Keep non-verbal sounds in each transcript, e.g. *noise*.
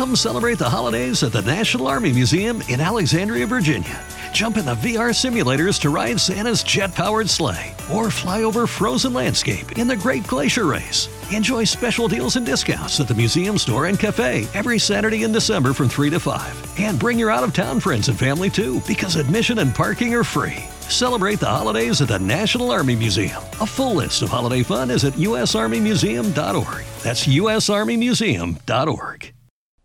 Come celebrate the holidays at the National Army Museum in Alexandria, Virginia. Jump in the VR simulators to ride Santa's jet powered sleigh or fly over frozen landscape in the Great Glacier Race. Enjoy special deals and discounts at the museum store and cafe every Saturday in December from 3 to 5. And bring your out of town friends and family too because admission and parking are free. Celebrate the holidays at the National Army Museum. A full list of holiday fun is at usarmymuseum.org. That's usarmymuseum.org.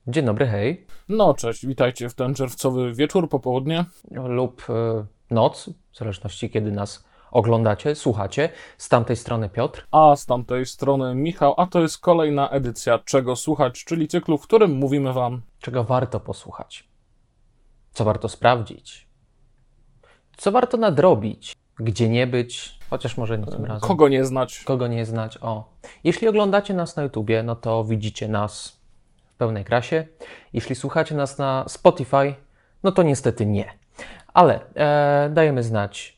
Dzień dobry, hej. No, cześć, witajcie w ten czerwcowy wieczór, popołudnie. Lub e, noc, w zależności kiedy nas oglądacie, słuchacie. Z tamtej strony Piotr. A z tamtej strony Michał, a to jest kolejna edycja Czego Słuchać, czyli cyklu, w którym mówimy Wam, Czego warto posłuchać? Co warto sprawdzić? Co warto nadrobić? Gdzie nie być? Chociaż może nie tym razem. kogo nie znać. Kogo nie znać? O. Jeśli oglądacie nas na YouTubie, no to widzicie nas pełnej krasie. Jeśli słuchacie nas na Spotify, no to niestety nie. Ale e, dajemy znać.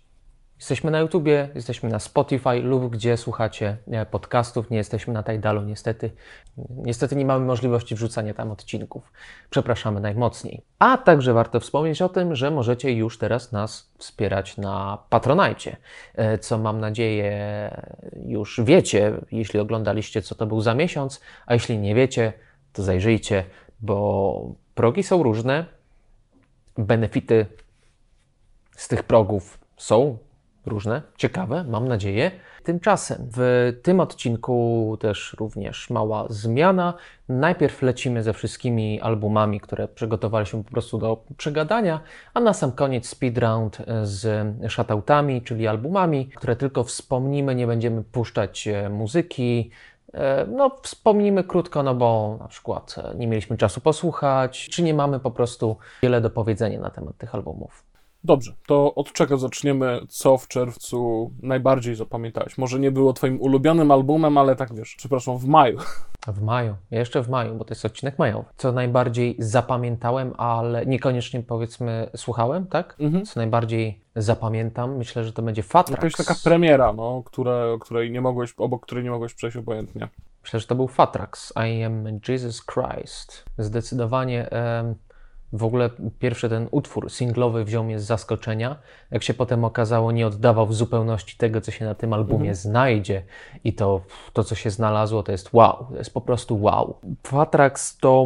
Jesteśmy na YouTubie, jesteśmy na Spotify lub gdzie słuchacie e, podcastów. Nie jesteśmy na Tidalu, niestety. Niestety nie mamy możliwości wrzucania tam odcinków. Przepraszamy najmocniej. A także warto wspomnieć o tym, że możecie już teraz nas wspierać na Patronajcie, e, co mam nadzieję już wiecie, jeśli oglądaliście, co to był za miesiąc, a jeśli nie wiecie, to zajrzyjcie, bo progi są różne, benefity z tych progów są różne, ciekawe, mam nadzieję. Tymczasem w tym odcinku też również mała zmiana. Najpierw lecimy ze wszystkimi albumami, które przygotowaliśmy po prostu do przegadania, a na sam koniec speed round z shoutoutami, czyli albumami, które tylko wspomnimy, nie będziemy puszczać e, muzyki, No, wspomnimy krótko, no bo na przykład e, nie mieliśmy czasu posłuchać, czy nie mamy po prostu wiele do powiedzenia na temat tych albumów. Dobrze, to od czego zaczniemy? Co w czerwcu najbardziej zapamiętałeś? Może nie było Twoim ulubionym albumem, ale tak wiesz, przepraszam, w maju. W maju, jeszcze w maju, bo to jest odcinek majowy. Co najbardziej zapamiętałem, ale niekoniecznie powiedzmy słuchałem, tak? Mhm. Co najbardziej zapamiętam, myślę, że to będzie Fatrax. Jakaś taka premiera, no, które, której nie mogłeś, obok której nie mogłeś przejść obojętnie. Myślę, że to był Fatrax. I am Jesus Christ. Zdecydowanie w ogóle pierwszy ten utwór singlowy wziął mnie z zaskoczenia. Jak się potem okazało, nie oddawał w zupełności tego, co się na tym albumie znajdzie. I to, to, co się znalazło, to jest wow. To jest po prostu wow. Fatrax to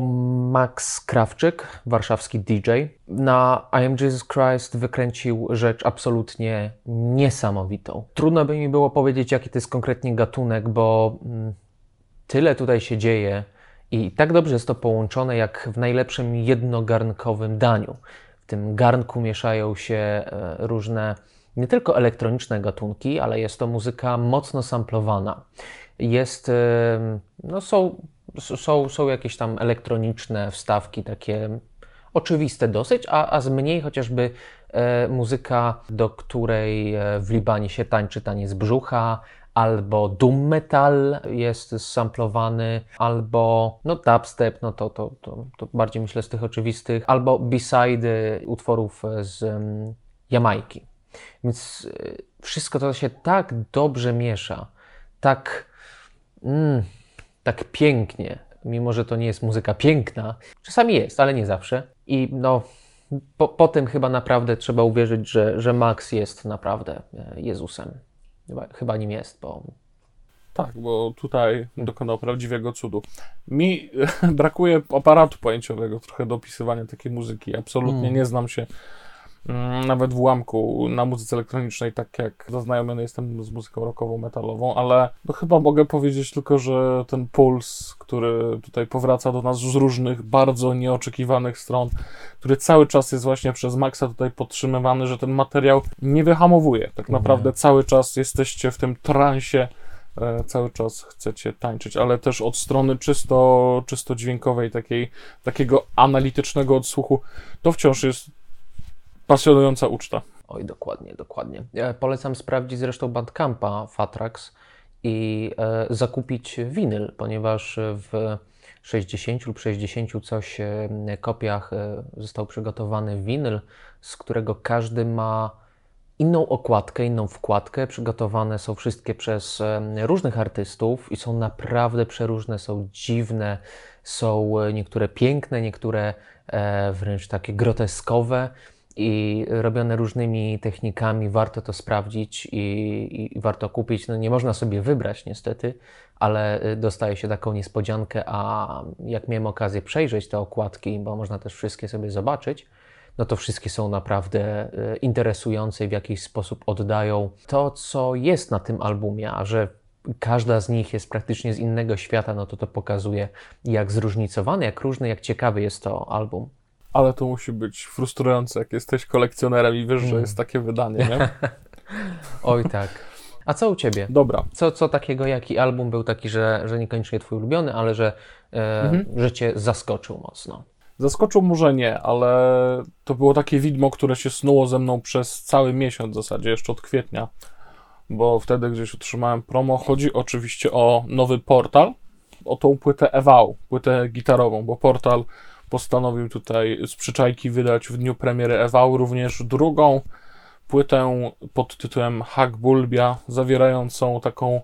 Max Krawczyk, warszawski DJ. Na I am Jesus Christ wykręcił rzecz absolutnie niesamowitą. Trudno by mi było powiedzieć, jaki to jest konkretnie gatunek, bo mm, tyle tutaj się dzieje i tak dobrze jest to połączone jak w najlepszym jednogarnkowym daniu. W tym garnku mieszają się e, różne nie tylko elektroniczne gatunki, ale jest to muzyka mocno samplowana. Jest, e, no są, są, są jakieś tam elektroniczne wstawki, takie oczywiste dosyć, a, a z mniej chociażby e, muzyka, do której w Libanie się tańczy taniec brzucha, albo doom metal jest samplowany, albo no dubstep, no to, to, to, to bardziej myślę z tych oczywistych, albo b-side utworów z um, Jamajki. Więc e, wszystko to się tak dobrze miesza, tak, mm, tak pięknie, mimo że to nie jest muzyka piękna. Czasami jest, ale nie zawsze. I no, po, po tym chyba naprawdę trzeba uwierzyć, że, że Max jest naprawdę e, Jezusem. Chyba, chyba nim jest, bo Tak, bo tutaj dokonał prawdziwego cudu. Mi *laughs* brakuje aparatu pojęciowego trochę do opisywania takiej muzyki. Absolutnie Mm. nie znam się nawet w ułamku na muzyce elektronicznej, tak jak zaznajomiony jestem z muzyką rockową, metalową, ale no chyba mogę powiedzieć tylko, że ten puls, który tutaj powraca do nas z różnych bardzo nieoczekiwanych stron, który cały czas jest właśnie przez Maxa tutaj podtrzymywany, że ten materiał nie wyhamowuje. Tak naprawdę cały czas jesteście w tym transie e, cały czas chcecie tańczyć, ale też od strony czysto, czysto dźwiękowej, takiej, takiego analitycznego odsłuchu, to wciąż jest pasjonująca uczta. Oj, dokładnie, dokładnie. Ja polecam sprawdzić zresztą Bandcampa Fatrax i e, zakupić winyl, ponieważ w 60 lub 60 coś e, kopiach e, został przygotowany winyl, z którego każdy ma inną okładkę, inną wkładkę. Przygotowane są wszystkie przez różnych artystów i są naprawdę przeróżne, są dziwne, są niektóre piękne, niektóre e, wręcz takie groteskowe i robione różnymi technikami. Warto to sprawdzić i, i, warto kupić. No nie można sobie wybrać niestety, ale y, dostaje się taką niespodziankę, a jak miałem okazję przejrzeć te okładki, bo można też wszystkie sobie zobaczyć, no to wszystkie są naprawdę y, interesujące i w jakiś sposób oddają to, co jest na tym albumie, a że każda z nich jest praktycznie z innego świata, no to to pokazuje, jak zróżnicowany, jak różny, jak ciekawy jest to album. Ale to musi być frustrujące, jak jesteś kolekcjonerem i wiesz, że jest takie wydanie, nie? *laughs* Oj tak. A co u ciebie? Dobra. Co, co takiego, jaki album był taki, że, że niekoniecznie twój ulubiony, ale że, e, mhm. że cię zaskoczył mocno? Zaskoczył może nie, ale to było takie widmo, które się snuło ze mną przez cały miesiąc w zasadzie, jeszcze od kwietnia, bo wtedy gdzieś otrzymałem promo. Chodzi oczywiście o nowy portal, o tą płytę Ewał, płytę gitarową, bo portal postanowił tutaj z przyczajki wydać w dniu premiery Ewał również drugą płytę pod tytułem Hack Bulbia, zawierającą taką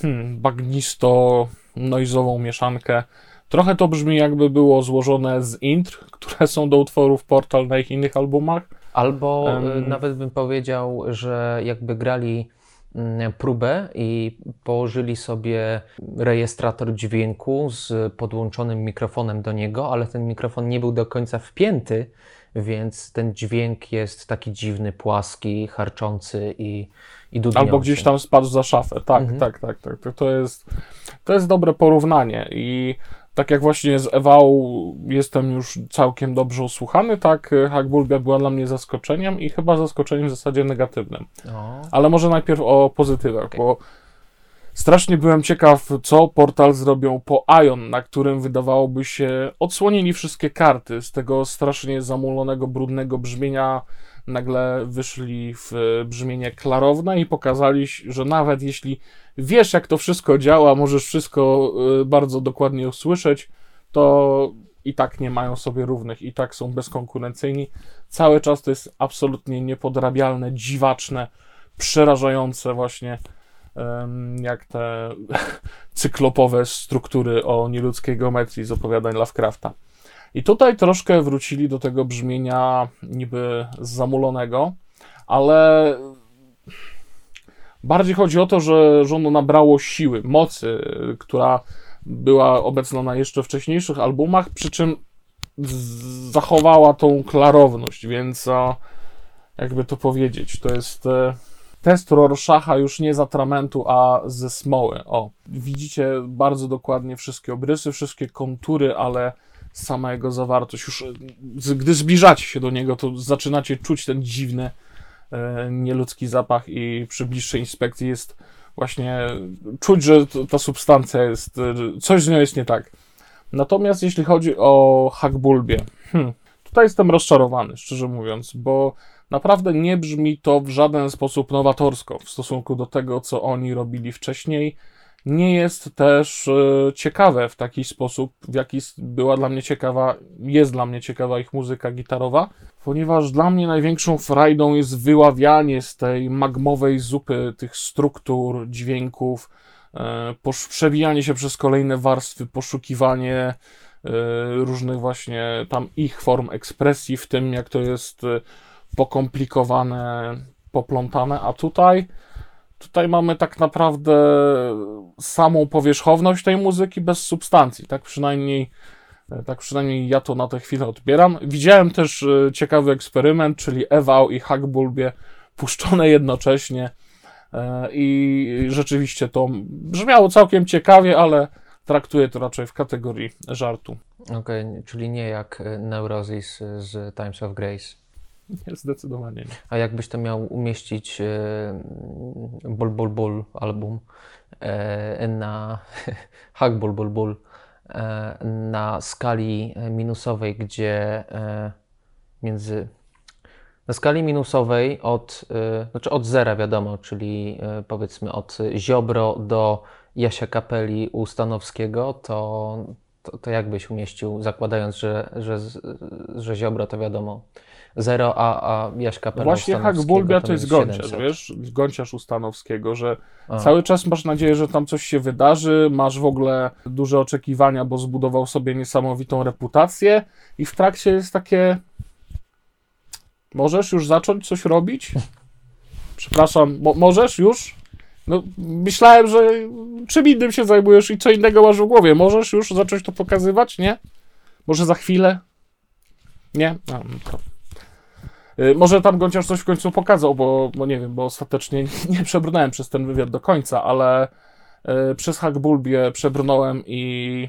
hmm, bagnisto-noizową mieszankę. Trochę to brzmi jakby było złożone z intr, które są do utworów Portal na ich innych albumach. Albo um, nawet bym powiedział, że jakby grali próbę i położyli sobie rejestrator dźwięku z podłączonym mikrofonem do niego, ale ten mikrofon nie był do końca wpięty więc ten dźwięk jest taki dziwny, płaski, harczący i, i dudniący. Albo gdzieś tam spadł za szafę. Tak, mhm. tak, tak, tak. To jest, to jest dobre porównanie i tak jak właśnie z Ewał jestem już całkiem dobrze usłuchany, tak Hagbulbia była dla mnie zaskoczeniem i chyba zaskoczeniem w zasadzie negatywnym. O. Ale może najpierw o pozytywach, okay. bo Strasznie byłem ciekaw, co portal zrobią po Ion, na którym wydawałoby się odsłonili wszystkie karty. Z tego strasznie zamulonego, brudnego brzmienia nagle wyszli w brzmienie klarowne i pokazali, że nawet jeśli wiesz, jak to wszystko działa, możesz wszystko y, bardzo dokładnie usłyszeć, to i tak nie mają sobie równych, i tak są bezkonkurencyjni. Cały czas to jest absolutnie niepodrabialne, dziwaczne, przerażające właśnie jak te *laughs* cyklopowe struktury o nieludzkiej geometrii z opowiadań Lovecrafta. I tutaj troszkę wrócili do tego brzmienia niby zamulonego, ale bardziej chodzi o to, że, że ono nabrało siły, mocy, która była obecna na jeszcze wcześniejszych albumach, przy czym zachowała tą klarowność, więc jakby to powiedzieć, to jest e, test Rorschacha już nie z atramentu, a ze smoły. O, widzicie bardzo dokładnie wszystkie obrysy, wszystkie kontury, ale sama jego zawartość. Już gdy zbliżacie się do niego, to zaczynacie czuć ten dziwny, e, nieludzki zapach i przy bliższej inspekcji jest właśnie czuć, że ta substancja jest, e, coś z nią jest nie tak. Natomiast jeśli chodzi o Hagbulbie, hmm, tutaj jestem rozczarowany, szczerze mówiąc, bo Naprawdę nie brzmi to w żaden sposób nowatorsko w stosunku do tego, co oni robili wcześniej. Nie jest też e, ciekawe w taki sposób, w jaki była dla mnie ciekawa, jest dla mnie ciekawa ich muzyka gitarowa, ponieważ dla mnie największą frajdą jest wyławianie z tej magmowej zupy tych struktur, dźwięków, e, przebijanie się przez kolejne warstwy, poszukiwanie e, różnych właśnie tam ich form ekspresji, w tym jak to jest pokomplikowane, poplątane, a tutaj tutaj mamy tak naprawdę samą powierzchowność tej muzyki bez substancji, tak przynajmniej tak przynajmniej ja to na tę chwilę odbieram. Widziałem też e, ciekawy eksperyment, czyli Ewał i Hackbulbie puszczone jednocześnie e, i rzeczywiście to brzmiało całkiem ciekawie, ale traktuję to raczej w kategorii żartu. Okej, okay, czyli nie jak e, Neurosis z Times of Grace. *laughs* Nie, zdecydowanie nie. A jakbyś to miał umieścić e, Bol Bol Bol album e, na *laughs* Hack Bol Bol Bol e, na skali minusowej, gdzie e, między na skali minusowej od, e, znaczy od zera wiadomo, czyli e, powiedzmy od Ziobro do Jasia Kapeli u Stanowskiego, to to, to jak byś umieścił, zakładając, że, że, że Ziobro to wiadomo zero, a, a Jaś Kapela Właśnie Hak Bulbia to jest gąciarz, wiesz, gąciarz Ustanowskiego, że a. cały czas masz nadzieję, że tam coś się wydarzy, masz w ogóle duże oczekiwania, bo zbudował sobie niesamowitą reputację i w trakcie jest takie możesz już zacząć coś robić? Przepraszam, mo możesz już? No, myślałem, że czym innym się zajmujesz i co innego masz w głowie. Możesz już zacząć to pokazywać, nie? Może za chwilę? Nie? No, to... Y, może tam Gąciarz coś w końcu pokazał, bo, bo nie wiem, bo ostatecznie *laughs* nie przebrnąłem przez ten wywiad do końca, ale y, przez Hack Bulbie przebrnąłem i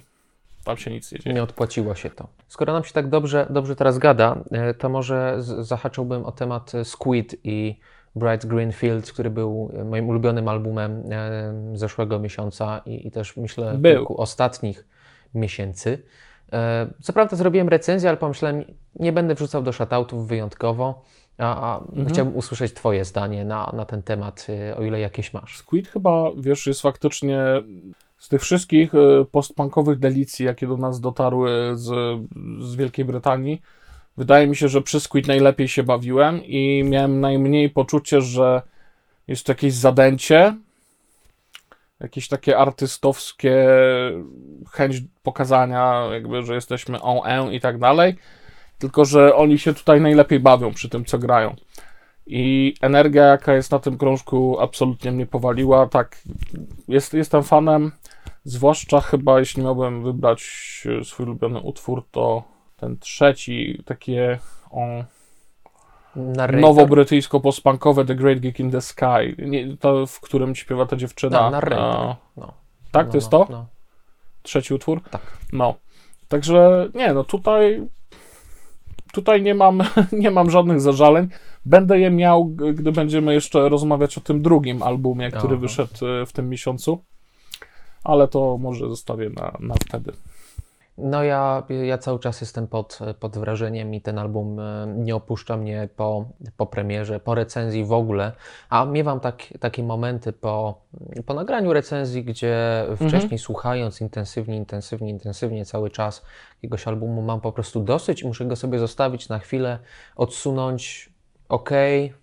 tam się nic nie dzieje. Nie odpłaciło się to. Skoro nam się tak dobrze, dobrze teraz gada, y, to może zahaczyłbym o temat Squid i Bright Green Field, który był moim ulubionym albumem zeszłego miesiąca i, i też myślę był. kilku ostatnich miesięcy. E, co prawda zrobiłem recenzję, ale pomyślałem, nie będę wrzucał do shoutoutów wyjątkowo, a, a mhm. chciałbym usłyszeć Twoje zdanie na, na ten temat, y, o ile jakieś masz. Squid chyba, wiesz, jest faktycznie z tych wszystkich y, postpunkowych delicji, jakie do nas dotarły z, z Wielkiej Brytanii, wydaje mi się, że przy Squid najlepiej się bawiłem i miałem najmniej poczucie, że jest to jakieś zadęcie, jakieś takie artystowskie chęć pokazania, jakby, że jesteśmy on en i tak dalej, tylko że oni się tutaj najlepiej bawią przy tym, co grają. I energia, jaka jest na tym krążku, absolutnie mnie powaliła. Tak, jest, jestem fanem, zwłaszcza chyba, jeśli miałbym wybrać swój ulubiony utwór, to ten trzeci, takie on nowo-brytyjsko pospankowe The Great Geek in the Sky, nie, to w którym śpiewa ta dziewczyna. No, narrator. No. Tak, no, to jest no, to? No. Trzeci utwór? Tak. No. Także nie, no tutaj tutaj nie mam, *laughs* nie mam żadnych zażaleń. Będę je miał, gdy będziemy jeszcze rozmawiać o tym drugim albumie, który Aha. wyszedł e, w tym miesiącu. Ale to może zostawię na, na wtedy. No ja, ja cały czas jestem pod, pod wrażeniem i ten album e, nie opuszcza mnie po, po premierze, po recenzji w ogóle, a miewam tak, takie momenty po, po nagraniu recenzji, gdzie wcześniej mhm. słuchając intensywnie, intensywnie, intensywnie cały czas jakiegoś albumu mam po prostu dosyć i muszę go sobie zostawić na chwilę, odsunąć, ok,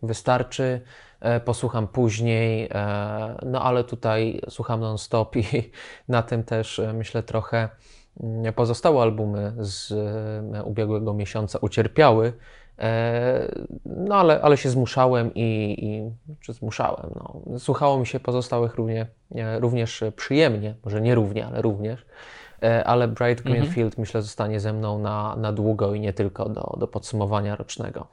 wystarczy, e, posłucham później, e, no ale tutaj słucham non-stop i *laughs* na tym też myślę trochę pozostałe albumy z e, ubiegłego miesiąca ucierpiały, e, no ale, ale się zmuszałem i, i czy zmuszałem, no. Słuchało mi się pozostałych równie, e, również przyjemnie, może nie równie, ale również. Ale Bright Greenfield mhm. myślę zostanie ze mną na, na długo i nie tylko do, do podsumowania rocznego.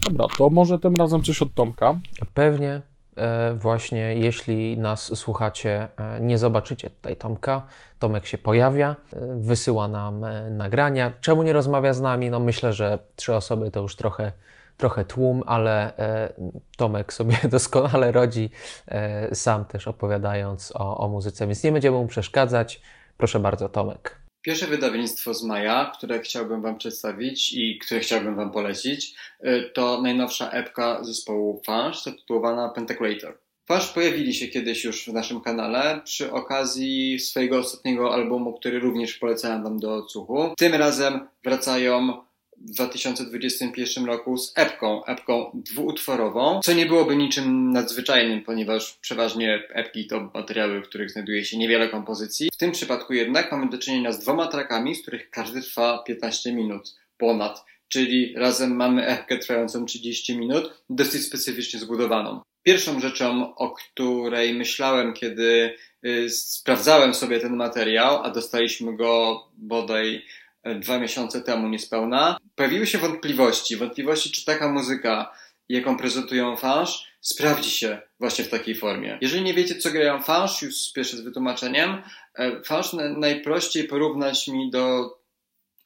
Dobra, to może tym razem coś od Tomka. Pewnie. E, właśnie jeśli nas słuchacie, e, nie zobaczycie tutaj Tomka. Tomek się pojawia, e, wysyła nam nagrania. Czemu nie rozmawia z nami? No myślę, że trzy osoby to już trochę, trochę tłum, ale Tomek sobie *laughs* doskonale rodzi, sam też opowiadając o, o muzyce, więc nie będziemy mu przeszkadzać. Proszę bardzo, Tomek. Pierwsze wydawnictwo z maja, które chciałbym Wam przedstawić i które chciałbym Wam polecić, y, to najnowsza epka zespołu Fash, zatytułowana Pentacrator. Fash pojawili się kiedyś już w naszym kanale przy okazji swojego ostatniego albumu, który również polecałem Wam do odsłuchu. Tym razem wracają w 2021 roku z epką, epką dwuutworową, co nie byłoby niczym nadzwyczajnym, ponieważ przeważnie epki to materiały, w których znajduje się niewiele kompozycji. W tym przypadku jednak mamy do czynienia z dwoma trackami, z których każdy trwa 15 minut ponad, czyli razem mamy epkę trwającą 30 minut, dosyć specyficznie zbudowaną. Pierwszą rzeczą, o której myślałem, kiedy y, sprawdzałem sobie ten materiał, a dostaliśmy go bodaj dwa miesiące temu niespełna, pojawiły się wątpliwości. Wątpliwości, czy taka muzyka, jaką prezentują Fansz, sprawdzi się właśnie w takiej formie. Jeżeli nie wiecie, co grają Fansz, już spieszę z wytłumaczeniem. E, Fansz najprościej porównać mi do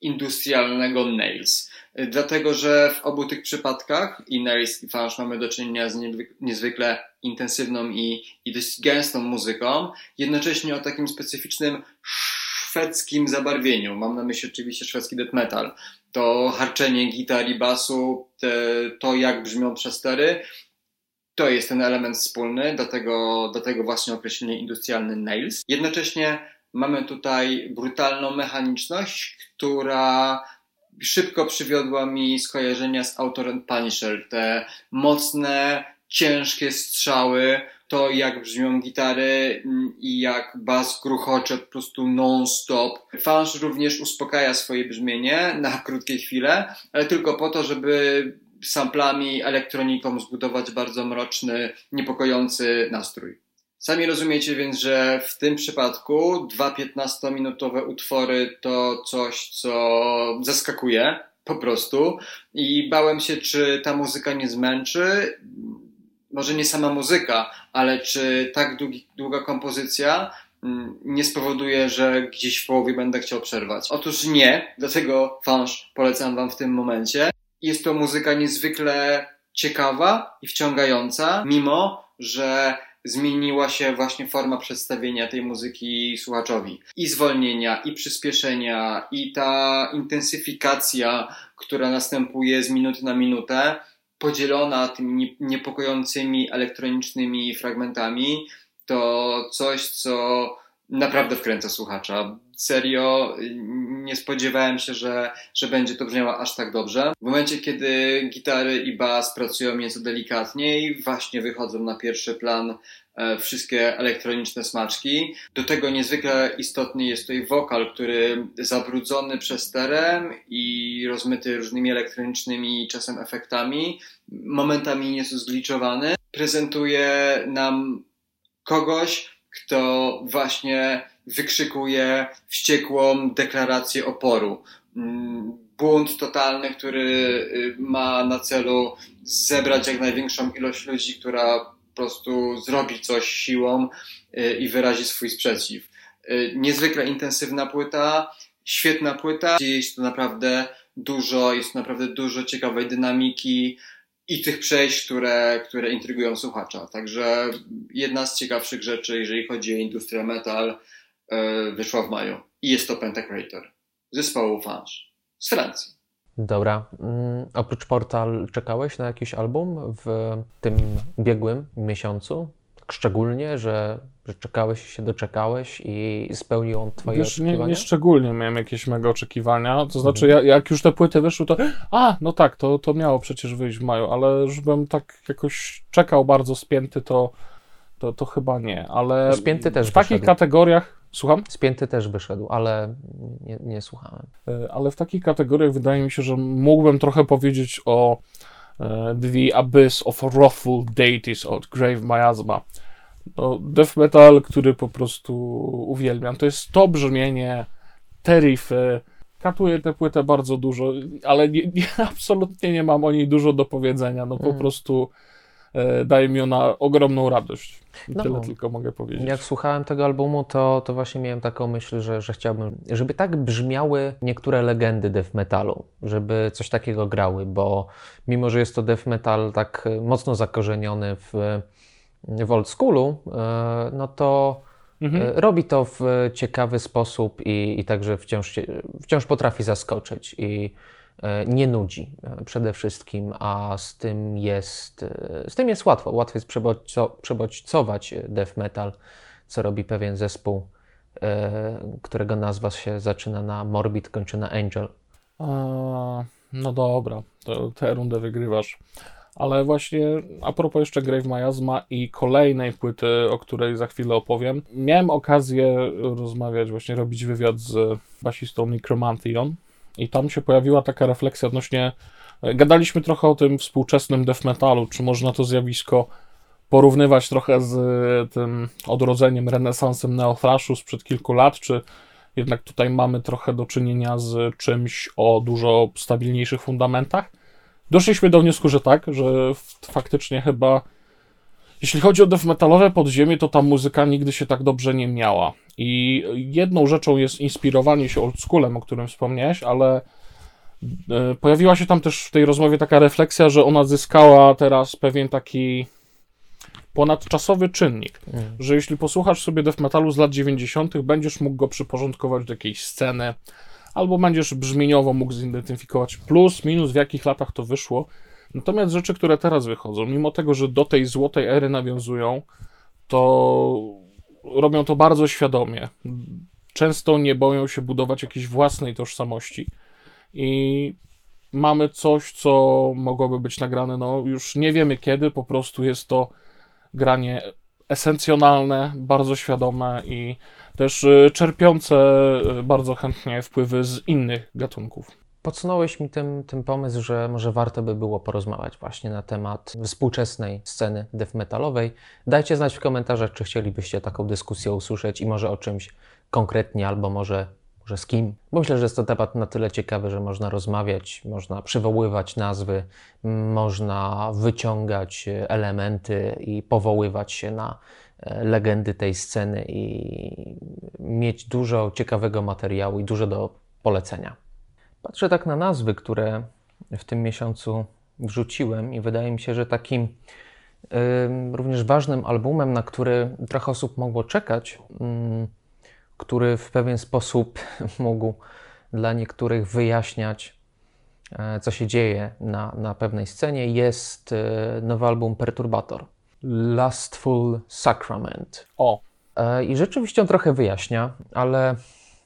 industrialnego Nails. E, dlatego, że w obu tych przypadkach, i Nails i Fansz, mamy do czynienia z niezwykle intensywną i, i dość gęstą muzyką, jednocześnie o takim specyficznym szwedzkim zabarwieniu. Mam na myśli oczywiście szwedzki death metal. To harczenie gitar i basu, te, to jak brzmią przestery, to jest ten element wspólny, dlatego, dlatego właśnie określenie industrialny nails. Jednocześnie Mamy tutaj brutalną mechaniczność, która szybko przywiodła mi skojarzenia z autorem Punisher. Te mocne, ciężkie strzały, to jak brzmią gitary mm, i jak bas gruchocze po prostu non-stop. Fansz również uspokaja swoje brzmienie na krótkie chwile, ale tylko po to, żeby samplami, elektroniką zbudować bardzo mroczny, niepokojący nastrój. Sami rozumiecie więc, że w tym przypadku dwa 15-minutowe utwory to coś, co zaskakuje po prostu i bałem się, czy ta muzyka nie zmęczy. Może nie sama muzyka, ale czy tak długi, długa kompozycja mm, nie spowoduje, że gdzieś w połowie będę chciał przerwać. Otóż nie, dlatego fansz polecam Wam w tym momencie. Jest to muzyka niezwykle ciekawa i wciągająca, mimo że zmieniła się właśnie forma przedstawienia tej muzyki słuchaczowi. I zwolnienia, i przyspieszenia, i ta intensyfikacja, która następuje z minuty na minutę, podzielona tymi niepokojącymi elektronicznymi fragmentami, to coś, co naprawdę wkręca słuchacza. Serio, nie spodziewałem się, że, że będzie to brzmiało aż tak dobrze. W momencie, kiedy gitary i bas pracują nieco delikatniej, właśnie wychodzą na pierwszy plan e, wszystkie elektroniczne smaczki. Do tego niezwykle istotny jest tutaj wokal, który zabrudzony przesterem i rozmyty różnymi elektronicznymi czasem efektami, momentami nieco zgliczowany, prezentuje nam kogoś, kto właśnie wykrzykuje wściekłą deklarację oporu. Mm, bunt totalny, który y, ma na celu zebrać jak największą ilość ludzi, która po prostu zrobi coś siłą y, i wyrazi swój sprzeciw. Y, niezwykle intensywna płyta, świetna płyta, jest to naprawdę dużo, jest naprawdę dużo ciekawej dynamiki, i tych przejść, które, które intrygują słuchacza. Także jedna z ciekawszych rzeczy, jeżeli chodzi o industrię metal, wyszła w maju. I jest to Pentacrator zespołu Fans z Francji. Dobra. Mm, oprócz Portal czekałeś na jakiś album w tym ubiegłym miesiącu? Tak szczególnie, że, że czekałeś się doczekałeś i spełnił on twoje Wiesz, oczekiwania? Nie, nie szczególnie miałem jakieś mega oczekiwania, to znaczy mhm. ja, jak już te płyty wyszły, to a, no tak, to, to miało przecież wyjść w maju, ale żebym tak jakoś czekał bardzo spięty, to, to, to chyba nie, ale spięty też w takich wyszedł. kategoriach, słucham? Spięty też wyszedł, ale nie, nie słuchałem. E, ale w takich kategoriach wydaje mi się, że mógłbym trochę powiedzieć o The Abyss of Awful Deities od Grave Miasma no, death metal, który po prostu uwielbiam. To jest to brzmienie, te riffy. Katuję tę płytę bardzo dużo, ale nie, *laughs* nie, absolutnie nie mam o niej dużo do powiedzenia. No po mm. prostu e, daje mi ona ogromną radość. No, Tyle tylko mogę powiedzieć. Jak słuchałem tego albumu, to, to właśnie miałem taką myśl, że, że chciałbym, żeby tak brzmiały niektóre legendy death metalu, żeby coś takiego grały, bo mimo, że jest to death metal tak mocno zakorzeniony w w old schoolu, e, no to mhm. E, robi to w ciekawy sposób i, i także wciąż, wciąż potrafi zaskoczyć i e, nie nudzi przede wszystkim, a z tym jest, z tym jest łatwo. Łatwo jest przebodźcować death metal, co robi pewien zespół, którego nazwa się zaczyna na Morbid, kończy na Angel. A, no dobra, to tę rundę wygrywasz. Ale właśnie a propos jeszcze Grave Miasma i kolejnej płyty, o której za chwilę opowiem, miałem okazję rozmawiać, właśnie robić wywiad z basistą Necromantheon i tam się pojawiła taka refleksja odnośnie, gadaliśmy trochę o tym współczesnym death metalu, czy można to zjawisko porównywać trochę z tym odrodzeniem, renesansem neothrashu sprzed kilku lat, czy jednak tutaj mamy trochę do czynienia z czymś o dużo stabilniejszych fundamentach. Doszliśmy do wniosku, że tak, że faktycznie chyba jeśli chodzi o death metalowe podziemie, to ta muzyka nigdy się tak dobrze nie miała. I jedną rzeczą jest inspirowanie się oldschoolem, o którym wspomniałeś, ale e, pojawiła się tam też w tej rozmowie taka refleksja, że ona zyskała teraz pewien taki ponadczasowy czynnik, mm. że jeśli posłuchasz sobie death metalu z lat 90., będziesz mógł go przyporządkować do jakiejś sceny, albo będziesz brzmieniowo mógł zidentyfikować plus, minus, w jakich latach to wyszło. Natomiast rzeczy, które teraz wychodzą, mimo tego, że do tej złotej ery nawiązują, to robią to bardzo świadomie. często nie boją się budować jakiejś własnej tożsamości. I mamy coś, co mogłoby być nagrane, no już nie wiemy kiedy, po prostu jest to granie esencjonalne, bardzo świadome i też y, czerpiące y, bardzo chętnie wpływy z innych gatunków. Podsunąłeś mi tym, tym pomysł, że może warto by było porozmawiać właśnie na temat współczesnej sceny death metalowej. Dajcie znać w komentarzach, czy chcielibyście taką dyskusję usłyszeć i może o czymś konkretnie, albo może, może z kim. Bo myślę, że jest to temat na tyle ciekawy, że można rozmawiać, można przywoływać nazwy, można wyciągać elementy i powoływać się na e, legendy tej sceny i mieć dużo ciekawego materiału i dużo do polecenia. Patrzę tak na nazwy, które w tym miesiącu wrzuciłem, i wydaje mi się, że takim y, również ważnym albumem, na który trochę osób mogło czekać, y, który w pewien sposób *laughs* mógł dla niektórych wyjaśniać, y, co się dzieje na, na pewnej scenie, jest e, nowy album Perturbator. Lastful Sacrament. O. E, I rzeczywiście on trochę wyjaśnia, ale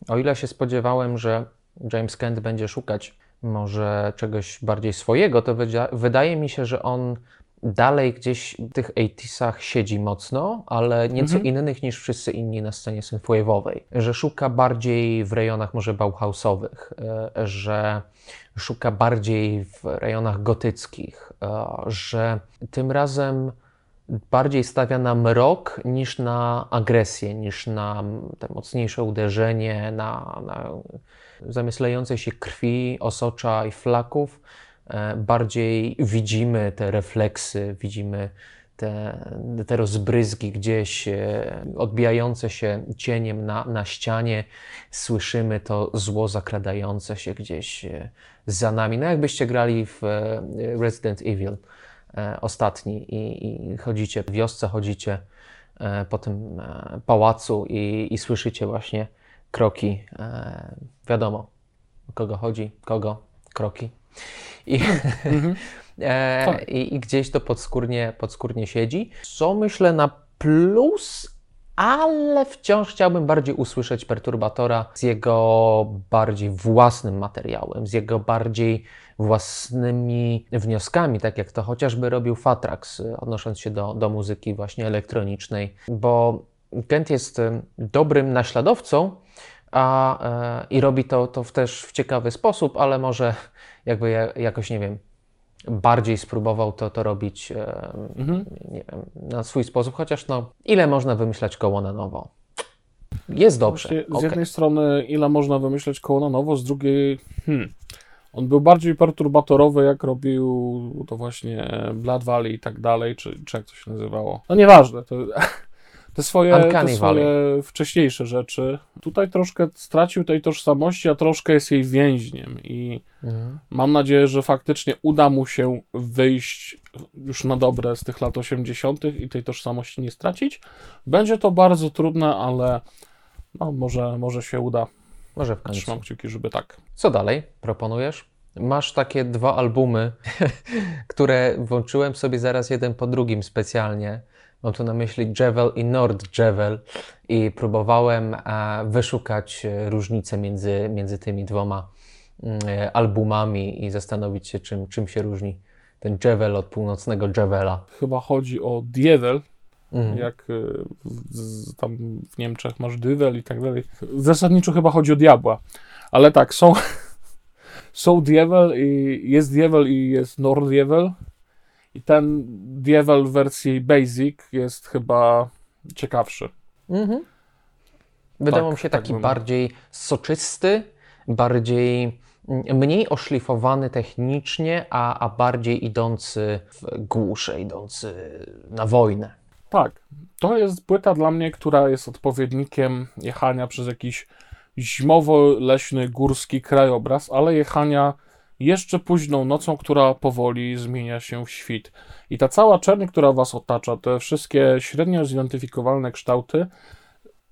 o ile się spodziewałem, że James Kent będzie szukać może czegoś bardziej swojego, to wydaje mi się, że on dalej gdzieś w tych 80sach siedzi mocno, ale nieco mhm. innych niż wszyscy inni na scenie synthwave'owej. Że szuka bardziej w rejonach może Bauhausowych, e, że szuka bardziej w rejonach gotyckich, e, że tym razem bardziej stawia na mrok niż na agresję, niż na te mocniejsze uderzenie, na, na zamiast lejącej się krwi, osocza i flaków, e, bardziej widzimy te refleksy, widzimy te, te rozbryzgi gdzieś e, odbijające się cieniem na, na ścianie, słyszymy to zło zakradające się gdzieś e, za nami. No jakbyście grali w Resident Evil ostatni i, i chodzicie w wiosce, chodzicie po tym pałacu i, i słyszycie właśnie kroki. E, wiadomo, o kogo chodzi, kogo, kroki. I, mm-hmm. *laughs* e, tak. i, i, gdzieś to podskórnie, podskórnie siedzi. Co myślę na plus, ale wciąż chciałbym bardziej usłyszeć perturbatora z jego bardziej własnym materiałem, z jego bardziej własnymi wnioskami, tak jak to chociażby robił Fatrax, odnosząc się do, do muzyki właśnie elektronicznej, bo Kent jest dobrym naśladowcą, a, e, i robi to, to też w ciekawy sposób, ale może jakby jakoś, nie wiem, bardziej spróbował to, to robić e, mhm. wiem, na swój sposób, chociaż no, ile można wymyślać koło na nowo? Jest dobrze. z okay. jednej strony, ile można wymyśleć koło na nowo, z drugiej, hmm, on był bardziej perturbatorowy, jak robił to właśnie Blood Valley i tak dalej, czy, czy jak to się nazywało. No nieważne, to *laughs* te swoje, te swoje wcześniejsze rzeczy. Tutaj troszkę stracił tej tożsamości, a troszkę jest jej więźniem i mhm. mam nadzieję, że faktycznie uda mu się wyjść już na dobre z tych lat 80. i tej tożsamości nie stracić. Będzie to bardzo trudne, ale no, może, może się uda. Może w końcu. Trzymam kciuki, żeby tak. Co dalej proponujesz? Masz takie dwa albumy, *laughs* które włączyłem sobie zaraz jeden po drugim specjalnie. Mam tu na myśli Javel i Nord Javel i próbowałem e, wyszukać e, różnice między, między tymi dwoma mm, e, albumami i zastanowić się, czym, czym się różni ten Javel od północnego Javela. Chyba chodzi o Dievel, mhm. jak tam w Niemczech masz Dyvel i tak dalej. Zasadniczo chyba chodzi o diabła, ale tak, są, *laughs* są Dievel i jest Dievel i jest Nordjevel i ten Dievel w wersji Basic jest chyba ciekawszy. Mhm. Wydawał tak, mi się taki tak bardziej soczysty, bardziej mm, mniej oszlifowany technicznie, a, a bardziej idący w głusze, idący na wojnę. Tak. To jest płyta dla mnie, która jest odpowiednikiem jechania przez jakiś zimowo-leśny, górski krajobraz, ale jechania jeszcze późną nocą, która powoli zmienia się w świt. I ta cała czerń, która was otacza, te wszystkie średnio zidentyfikowalne kształty,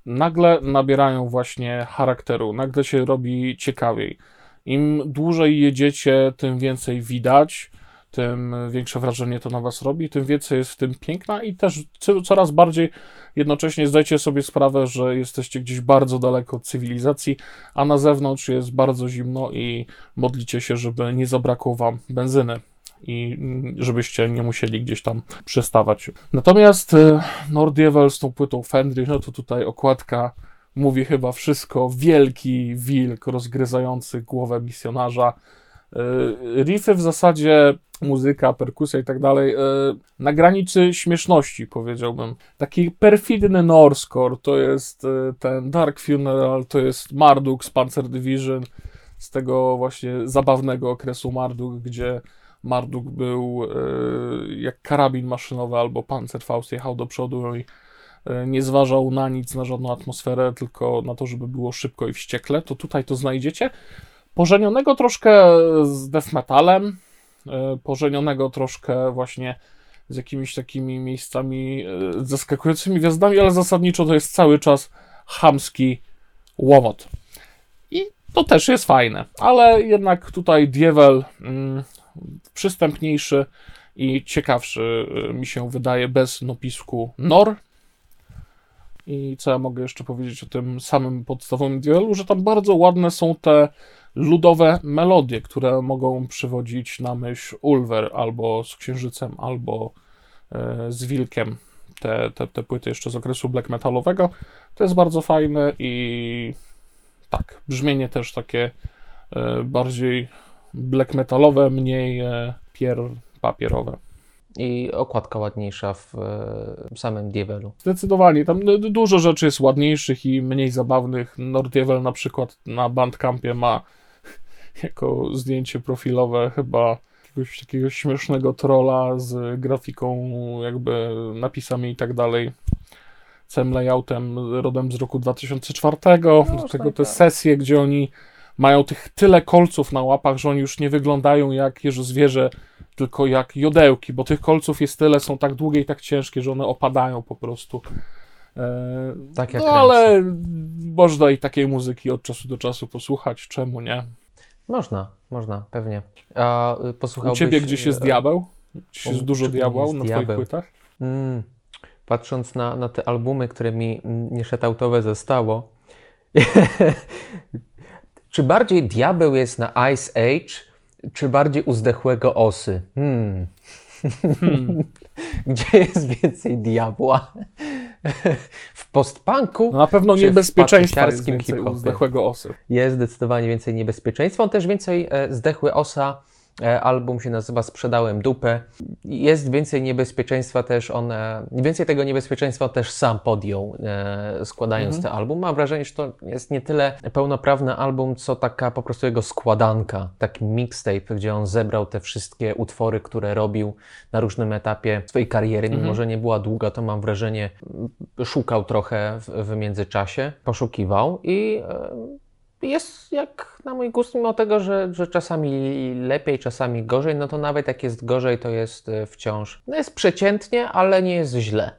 nagle nabierają właśnie charakteru, nagle się robi ciekawiej. Im dłużej jedziecie, tym więcej widać, tym większe wrażenie to na Was robi, tym więcej jest w tym piękna i też coraz bardziej jednocześnie zdajcie sobie sprawę, że jesteście gdzieś bardzo daleko od cywilizacji, a na zewnątrz jest bardzo zimno i modlicie się, żeby nie zabrakło Wam benzyny i żebyście nie musieli gdzieś tam przestawać. Natomiast e, Nordievel z tą płytą Fendry, no to tutaj okładka mówi chyba wszystko. Wielki wilk rozgryzający głowę misjonarza. E, riffy w zasadzie, muzyka, perkusja i tak dalej, e, na granicy śmieszności powiedziałbym. Taki perfidny Norscore, to jest ten Dark Funeral, to jest Marduk z Panzer Division, z tego właśnie zabawnego okresu Marduk, gdzie Marduk był e, jak karabin maszynowy albo Panzerfaust jechał do przodu i e, nie zważał na nic, na żadną atmosferę, tylko na to, żeby było szybko i wściekle, to tutaj to znajdziecie. Pożenionego troszkę z death metalem, e, pożenionego troszkę właśnie z jakimiś takimi miejscami zaskakującymi gwiazdami, ale zasadniczo to jest cały czas chamski łomot. I to też jest fajne, ale jednak tutaj Dievel mm, przystępniejszy i ciekawszy y, mi się wydaje bez napisku NOR. I co ja mogę jeszcze powiedzieć o tym samym podstawowym dialu, że tam bardzo ładne są te ludowe melodie, które mogą przywodzić na myśl Ulver albo z Księżycem, albo e, z Wilkiem. Te, te, te płyty jeszcze z okresu black metalowego. To jest bardzo fajne i tak, brzmienie też takie e, bardziej black metalowe, mniej e, pier papierowe. I okładka ładniejsza w samym Dievelu. Zdecydowanie. Tam dużo rzeczy jest ładniejszych i mniej zabawnych. Nordievel na przykład na Bandcampie ma jako zdjęcie profilowe chyba jakiegoś takiego śmiesznego trolla z grafiką, jakby napisami i tak dalej. Całym layoutem rodem z roku 2004. No, Do tego te tak. sesje, gdzie oni mają tych tyle kolców na łapach, że oni już nie wyglądają jak zwierzę, tylko jak jodełki, bo tych kolców jest tyle, są tak długie i tak ciężkie, że one opadają po prostu. E, tak jak no ale można i takiej muzyki od czasu do czasu posłuchać, czemu nie? Można, można, pewnie. A y, posłuchałbyś... U ciebie gdzieś jest diabeł? Gdzieś jest dużo diabła na diabeł. twoich płytach? Mm, patrząc na, na te albumy, które mi nieszatautowe zostało, *laughs* Czy bardziej diabeł jest na Ice Age, czy bardziej u zdechłego osy? Hmm. *laughs* hmm. Gdzie jest więcej diabła? *laughs* w postpunku? No na pewno niebezpieczeństwa jest więcej u zdechłego osy. Jest zdecydowanie więcej niebezpieczeństwa. On też więcej e, zdechły osa album się nazywa Sprzedałem dupę. Jest więcej niebezpieczeństwa też, on, e, więcej tego niebezpieczeństwa też sam podjął, e, składając mhm. ten album. Mam wrażenie, że to jest nie tyle pełnoprawny album, co taka po prostu jego składanka, taki mixtape, gdzie on zebrał te wszystkie utwory, które robił na różnym etapie swojej kariery. Mimo, mhm. że nie była długa, to mam wrażenie, szukał trochę w, w międzyczasie, poszukiwał i jest jak na mój gust, mimo tego, że, że czasami lepiej, czasami gorzej, no to nawet jak jest gorzej, to jest e, wciąż, no jest przeciętnie, ale nie jest źle.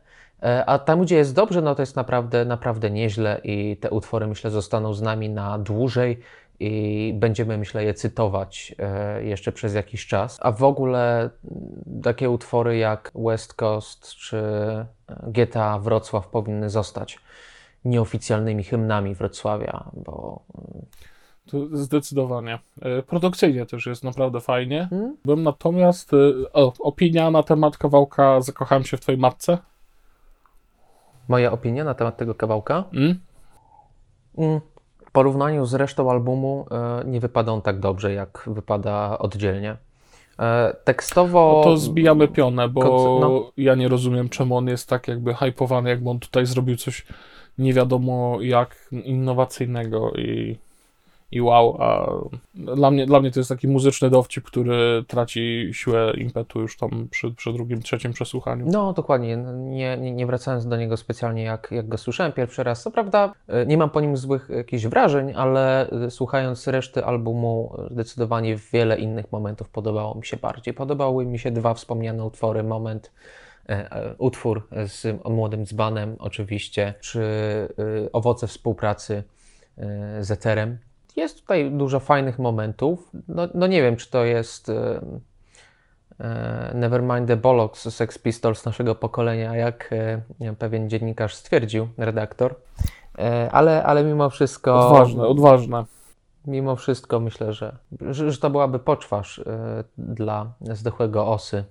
E, a tam, gdzie jest dobrze, no to jest naprawdę, naprawdę nieźle i te utwory, myślę, zostaną z nami na dłużej i będziemy, myślę, je cytować e, jeszcze przez jakiś czas. A w ogóle takie utwory jak West Coast czy GTA Wrocław powinny zostać nieoficjalnymi hymnami Wrocławia, bo... To zdecydowanie. E, produkcyjnie też jest naprawdę fajnie. Hmm? Byłem natomiast... E, o, opinia na temat kawałka Zakochałem się w twojej matce? Moja opinia na temat tego kawałka? Hmm? Mm, w porównaniu z resztą albumu e, nie wypada on tak dobrze, jak wypada oddzielnie. Tekstowo. No to zbijamy pionę, bo no. ja nie rozumiem, czemu on jest tak jakby hypowany, jakby on tutaj zrobił coś nie wiadomo jak innowacyjnego i, i wow, a dla mnie, dla mnie to jest taki muzyczny dowcip, który traci siłę impetu już tam przy, przy drugim, trzecim przesłuchaniu. No, dokładnie. Nie, nie, nie wracając do niego specjalnie, jak, jak go słyszałem pierwszy raz. Co prawda, e, nie mam po nim złych jakichś wrażeń, ale e, słuchając reszty albumu, zdecydowanie wiele innych momentów podobało mi się bardziej. Podobały mi się dwa wspomniane utwory. Moment E, e, utwór z młodym dzbanem oczywiście, czy e, owoce współpracy z Eterem. Jest tutaj dużo fajnych momentów. No, no nie wiem, czy to jest e, Nevermind the Bollocks Sex Pistols naszego pokolenia, jak e, pewien dziennikarz stwierdził, redaktor. E, ale, ale mimo wszystko. Odważne, odważne. Mimo wszystko myślę, że, że, że to byłaby poczwarz dla zdechłego osy.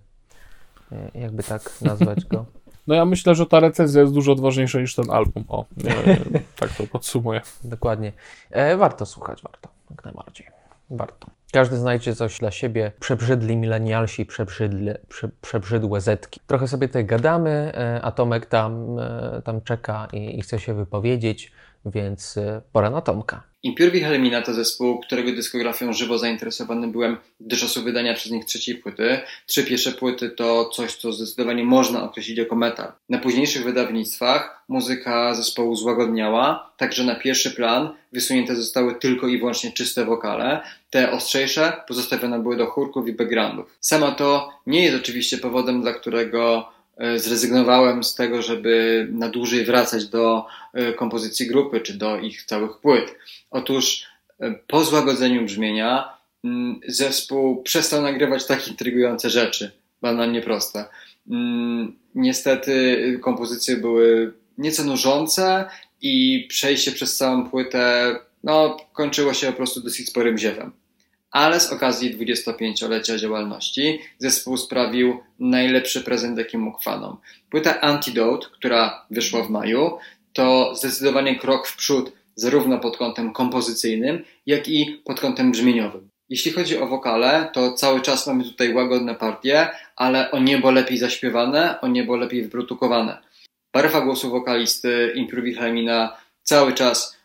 Jakby tak *laughs* nazwać go. No ja myślę, że ta recenzja jest dużo odważniejsza niż ten album. O, *laughs* tak to podsumuję. Dokładnie. E, warto słuchać, warto, jak najbardziej. Warto. Każdy znajdzie coś dla siebie. Przebrzydli milenialsi, przebrzydle, prze, przebrzydłe zetki. Trochę sobie tutaj gadamy, e, a Tomek tam, e, tam czeka i, i chce się wypowiedzieć, więc e, pora na Tomka. Impure Wilhelmina to zespół, którego dyskografią żywo zainteresowany byłem do czasu wydania przez nich trzeciej płyty. Trzy pierwsze płyty to coś, co zdecydowanie można określić jako metal. Na późniejszych wydawnictwach muzyka zespołu złagodniała, także na pierwszy plan wysunięte zostały tylko i wyłącznie czyste wokale. Te ostrzejsze pozostawione były do chórków i backgroundów. Sama to nie jest oczywiście powodem, dla którego zrezygnowałem z tego, żeby na dłużej wracać do e, kompozycji grupy czy do ich całych płyt. Otóż e, po złagodzeniu brzmienia mm, zespół przestał nagrywać tak intrygujące rzeczy, banalnie proste. Mm, niestety kompozycje były nieco nużące i przejście przez całą płytę no, kończyło się po prostu dosyć sporym ziewem ale z okazji 25-lecia działalności zespół sprawił najlepszy prezent, jaki mógł fanom. Płyta Antidote, która wyszła w maju, to zdecydowanie krok w przód, zarówno pod kątem kompozycyjnym, jak i pod kątem brzmieniowym. Jeśli chodzi o wokale, to cały czas mamy tutaj łagodne partie, ale o niebo lepiej zaśpiewane, o niebo lepiej wyprodukowane. Barwa głosu wokalisty Improve Wilhelmina cały czas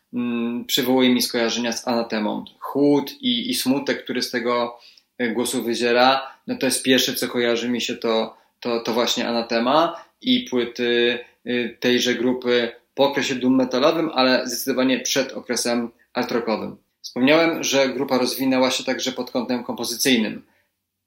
przywołuje mi skojarzenia z Anatemą chłód i, i smutek, który z tego e, głosu wyziera, no to jest pierwsze, co kojarzy mi się to, to, to właśnie Anatema i płyty e, tejże grupy po okresie doom metalowym, ale zdecydowanie przed okresem art rockowym. Wspomniałem, że grupa rozwinęła się także pod kątem kompozycyjnym.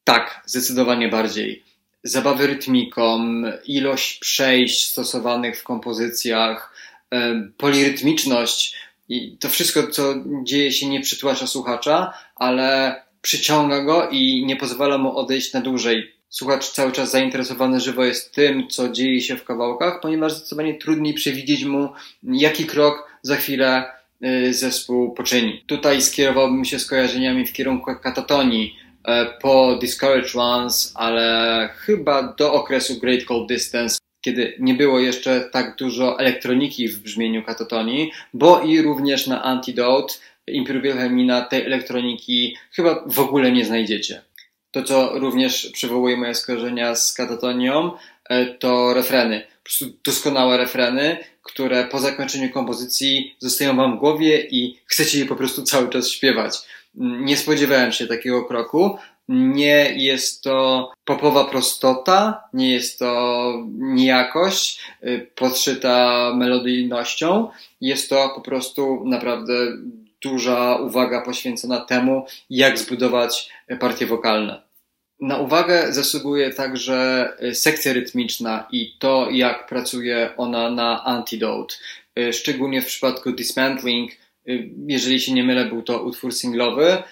Tak, zdecydowanie bardziej. Zabawy rytmiką, ilość przejść stosowanych w kompozycjach, e, polirytmiczność, i to wszystko, co dzieje się, nie przytłacza słuchacza, ale przyciąga go i nie pozwala mu odejść na dłużej. Słuchacz cały czas zainteresowany żywo jest tym, co dzieje się w kawałkach, ponieważ zdecydowanie trudniej przewidzieć mu, jaki krok za chwilę y, zespół poczyni. Tutaj skierowałbym się skojarzeniami w kierunku katatonii e, po Discouraged Ones, ale chyba do okresu Great Cold Distance, kiedy nie było jeszcze tak dużo elektroniki w brzmieniu katatonii, bo i również na Antidote Wilhelmina tej elektroniki chyba w ogóle nie znajdziecie. To, co również przywołuje moje skojarzenia z katatonią, e, to refreny. Po prostu doskonałe refreny, które po zakończeniu kompozycji zostają wam w głowie i chcecie je po prostu cały czas śpiewać. Nie spodziewałem się takiego kroku, nie jest to popowa prostota, nie jest to nijakość y, podszyta melodyjnością. Jest to po prostu naprawdę duża uwaga poświęcona temu, jak zbudować partie wokalne. Na uwagę zasługuje także y, sekcja rytmiczna i to, jak pracuje ona na Antidote. Y, szczególnie w przypadku Dismantling, jeżeli się nie mylę, był to utwór singlowy,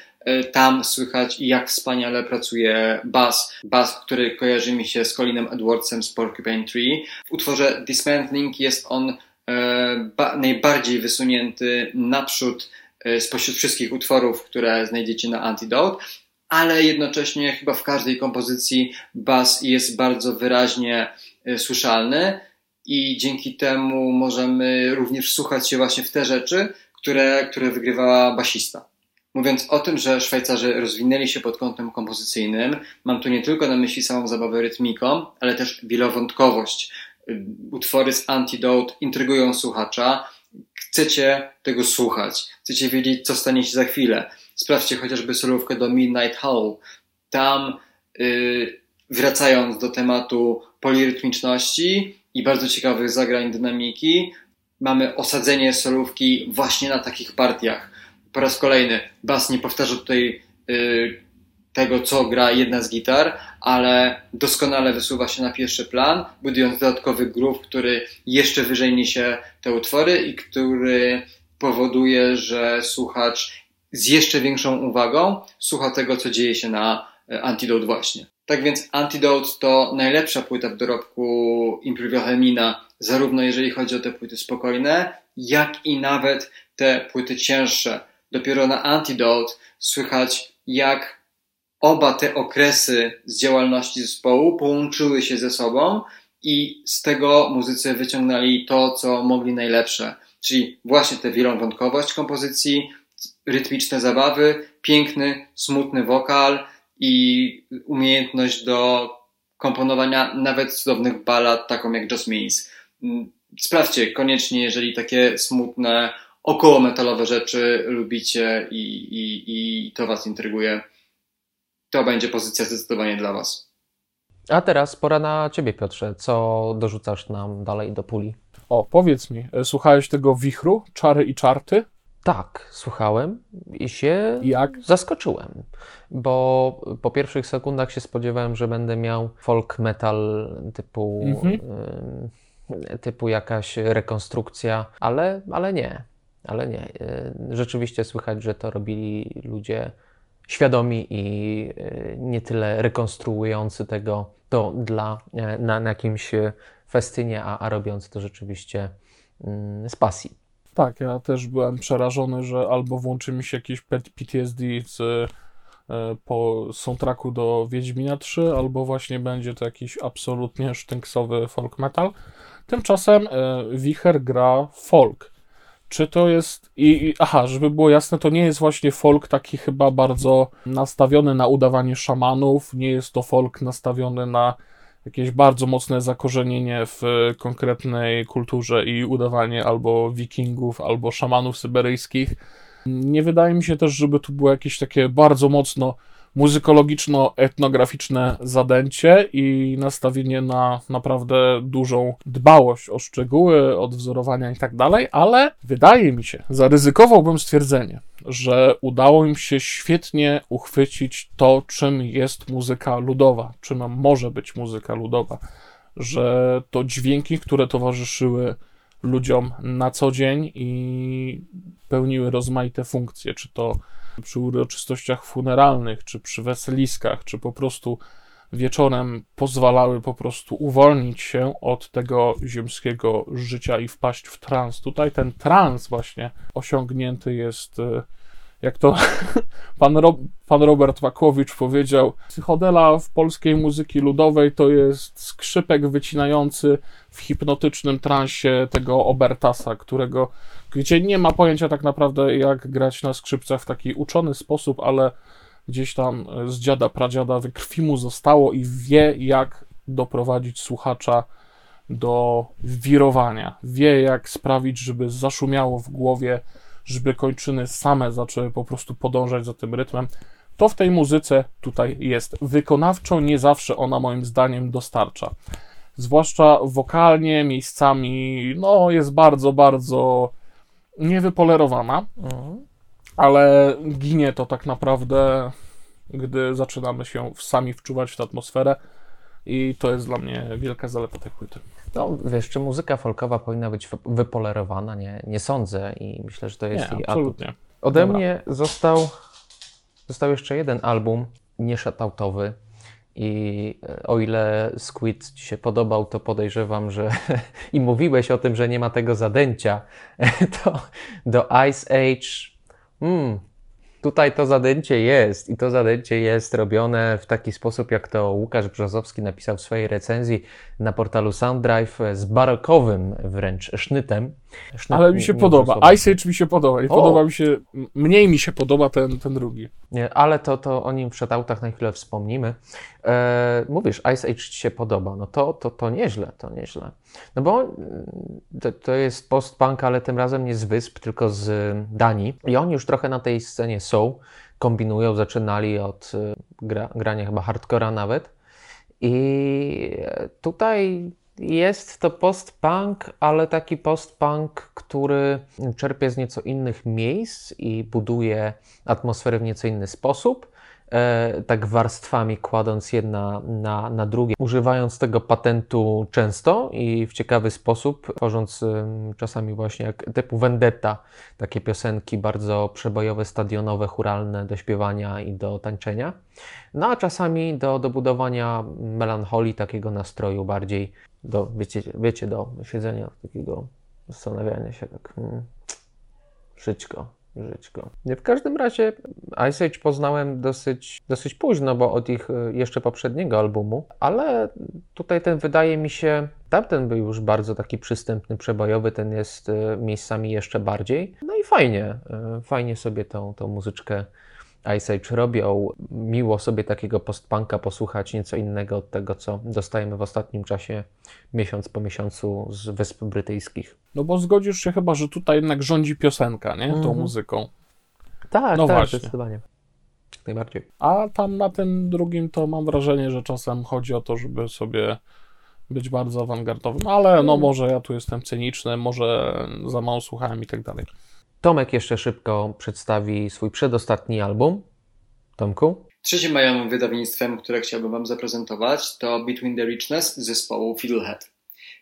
tam słychać, jak wspaniale pracuje bass. Bass, który kojarzy mi się z Colinem Edwardsem z Porcupine Tree. W utworze Dismantling jest on e, najbardziej wysunięty naprzód e, spośród wszystkich utworów, które znajdziecie na Antidote, ale jednocześnie chyba w każdej kompozycji bass jest bardzo wyraźnie słyszalny i dzięki temu możemy również słuchać się właśnie w te rzeczy, które, które wygrywała basista. Mówiąc o tym, że Szwajcarzy rozwinęli się pod kątem kompozycyjnym, mam tu nie tylko na myśli samą zabawę rytmiką, ale też wielowątkowość. Utwory z Antidote intrygują słuchacza. Chcecie tego słuchać. Chcecie wiedzieć, co stanie się za chwilę. Sprawdźcie chociażby solówkę do Midnight Howl. Tam, yy, wracając do tematu polirytmiczności i bardzo ciekawych zagrań dynamiki, mamy osadzenie solówki właśnie na takich partiach po raz kolejny bas nie powtarza tutaj y, tego, co gra jedna z gitar, ale doskonale wysuwa się na pierwszy plan, budując dodatkowy groove, który jeszcze wyżej niesie te utwory i który powoduje, że słuchacz z jeszcze większą uwagą słucha tego, co dzieje się na e, Antidote właśnie. Tak więc Antidote to najlepsza płyta w dorobku Imprivio Helmina, zarówno jeżeli chodzi o te płyty spokojne, jak i nawet te płyty cięższe. Dopiero na Antidote słychać, jak oba te okresy z działalności zespołu połączyły się ze sobą i z tego muzycy wyciągnęli to, co mogli najlepsze. Czyli właśnie tę wielowątkowość kompozycji, rytmiczne zabawy, piękny, smutny wokal i umiejętność do komponowania nawet cudownych ballad, taką jak Jasmine's. Sprawdźcie koniecznie, jeżeli takie smutne, około metalowe rzeczy lubicie i, i, i to Was intryguje. To będzie pozycja zdecydowanie dla Was. A teraz pora na Ciebie, Piotrze. Co dorzucasz nam dalej do puli? O, powiedz mi, e, słuchałeś tego wichru, czary i czarty? Tak, słuchałem i się Jak? zaskoczyłem, bo po pierwszych sekundach się spodziewałem, że będę miał folk metal typu, Mhm. y, typu jakaś rekonstrukcja, ale, ale nie, ale nie. Y, Rzeczywiście słychać, że to robili ludzie świadomi i y, nie tyle rekonstruujący tego to dla, e, na, na jakimś festynie, a, a robiący to rzeczywiście mm, z pasji. Tak, ja też byłem przerażony, że albo włączy mi się jakiś PTSD z, po soundtracku do Wiedźmina 3, albo właśnie będzie to jakiś absolutnie sztynksowy folk metal. Tymczasem Wicher gra folk. Czy to jest. I, i, aha, żeby było jasne, to nie jest właśnie folk taki chyba bardzo nastawiony na udawanie szamanów. Nie jest to folk nastawiony na jakieś bardzo mocne zakorzenienie w konkretnej kulturze i udawanie albo wikingów, albo szamanów syberyjskich. Nie wydaje mi się też, żeby tu było jakieś takie bardzo mocno muzykologiczno-etnograficzne zadęcie i nastawienie na naprawdę dużą dbałość o szczegóły, odwzorowania i tak dalej, ale wydaje mi się, zaryzykowałbym stwierdzenie, że udało im się świetnie uchwycić to, czym jest muzyka ludowa, czym może być muzyka ludowa, że to dźwięki, które towarzyszyły ludziom na co dzień i pełniły rozmaite funkcje, czy to przy uroczystościach funeralnych, czy przy weseliskach, czy po prostu wieczorem pozwalały po prostu uwolnić się od tego ziemskiego życia i wpaść w trans. Tutaj ten trans właśnie osiągnięty jest, e, jak to *laughs* pan, pan Robert Makłowicz powiedział, psychodela w polskiej muzyki ludowej to jest skrzypek wycinający w hipnotycznym transie tego Obertasa, którego gdzie nie ma pojęcia tak naprawdę, jak grać na skrzypcach w taki uczony sposób, ale gdzieś tam z dziada, pradziada krwi mu zostało i wie, jak doprowadzić słuchacza do wirowania. Wie, jak sprawić, żeby zaszumiało w głowie, żeby kończyny same zaczęły po prostu podążać za tym rytmem. To w tej muzyce tutaj jest. Wykonawczo nie zawsze ona moim zdaniem dostarcza. Zwłaszcza wokalnie, miejscami, no jest bardzo, bardzo niewypolerowana, ale ginie to tak naprawdę, gdy zaczynamy się sami wczuwać w tę atmosferę i to jest dla mnie wielka zaleta tej płyty. No, wiesz, czy muzyka folkowa powinna być wy- wypolerowana? Nie, nie sądzę i myślę, że to jest Nie, jej atut. absolutnie. Ode Dobra. mnie został, został jeszcze jeden album, nie. I e, o ile Squid Ci się podobał, to podejrzewam, że *laughs* i mówiłeś o tym, że nie ma tego zadęcia, *laughs* to do Ice Age. Hmm, tutaj to zadęcie jest i to zadęcie jest robione w taki sposób, jak to Łukasz Brzozowski napisał w swojej recenzji na portalu Sounddrive z barokowym wręcz sznytem. Sznyt Ale mi się nie- nie podoba. Ice Age mi się podoba i O. podoba mi się, mniej mi się podoba ten, ten drugi. Nie, ale to, to o nim w shoutoutach na chwilę wspomnimy. E, mówisz, Ice Age ci się podoba, no to, to, to nieźle, to nieźle. No bo mm, to, to jest post-punk, ale tym razem nie z wysp, tylko z Danii. I oni już trochę na tej scenie są, kombinują, zaczynali od e, gra, grania chyba hardcora nawet. I tutaj jest to post-punk, ale taki post-punk, który czerpie z nieco innych miejsc i buduje atmosferę w nieco inny sposób. E, tak warstwami, kładąc jedna na, na drugie, używając tego patentu często i w ciekawy sposób, tworząc czasami właśnie jak typu Vendetta, takie piosenki bardzo przebojowe, stadionowe, churalne do śpiewania i do tańczenia. No a czasami do, do budowania melancholii, takiego nastroju bardziej do, wiecie, wiecie do siedzenia, takiego zastanawiania się tak, hmm, żyćko. Nie, w każdym razie Ice Age poznałem dosyć, dosyć późno, bo od ich y, jeszcze poprzedniego albumu, ale tutaj ten wydaje mi się, tamten był już bardzo taki przystępny, przebojowy, ten jest y, miejscami jeszcze bardziej. No i fajnie, y, fajnie sobie tą, tą muzyczkę Ice Age robią. Miło sobie takiego postpunka posłuchać, nieco innego od tego, co dostajemy w ostatnim czasie, miesiąc po miesiącu z Wysp Brytyjskich. No bo zgodzisz się chyba, że tutaj jednak rządzi piosenka, nie? Tą mhm. muzyką. Tak, no tak, właśnie. zdecydowanie. Najbardziej. A tam na tym drugim to mam wrażenie, że czasem chodzi o to, żeby sobie być bardzo awangardowym, ale no mm. może ja tu jestem cyniczny, może za mało słuchałem i tak dalej. Tomek jeszcze szybko przedstawi swój przedostatni album. Tomku? Trzecim majowym wydawnictwem, które chciałbym Wam zaprezentować, to Between the Richness zespołu Fiddlehead.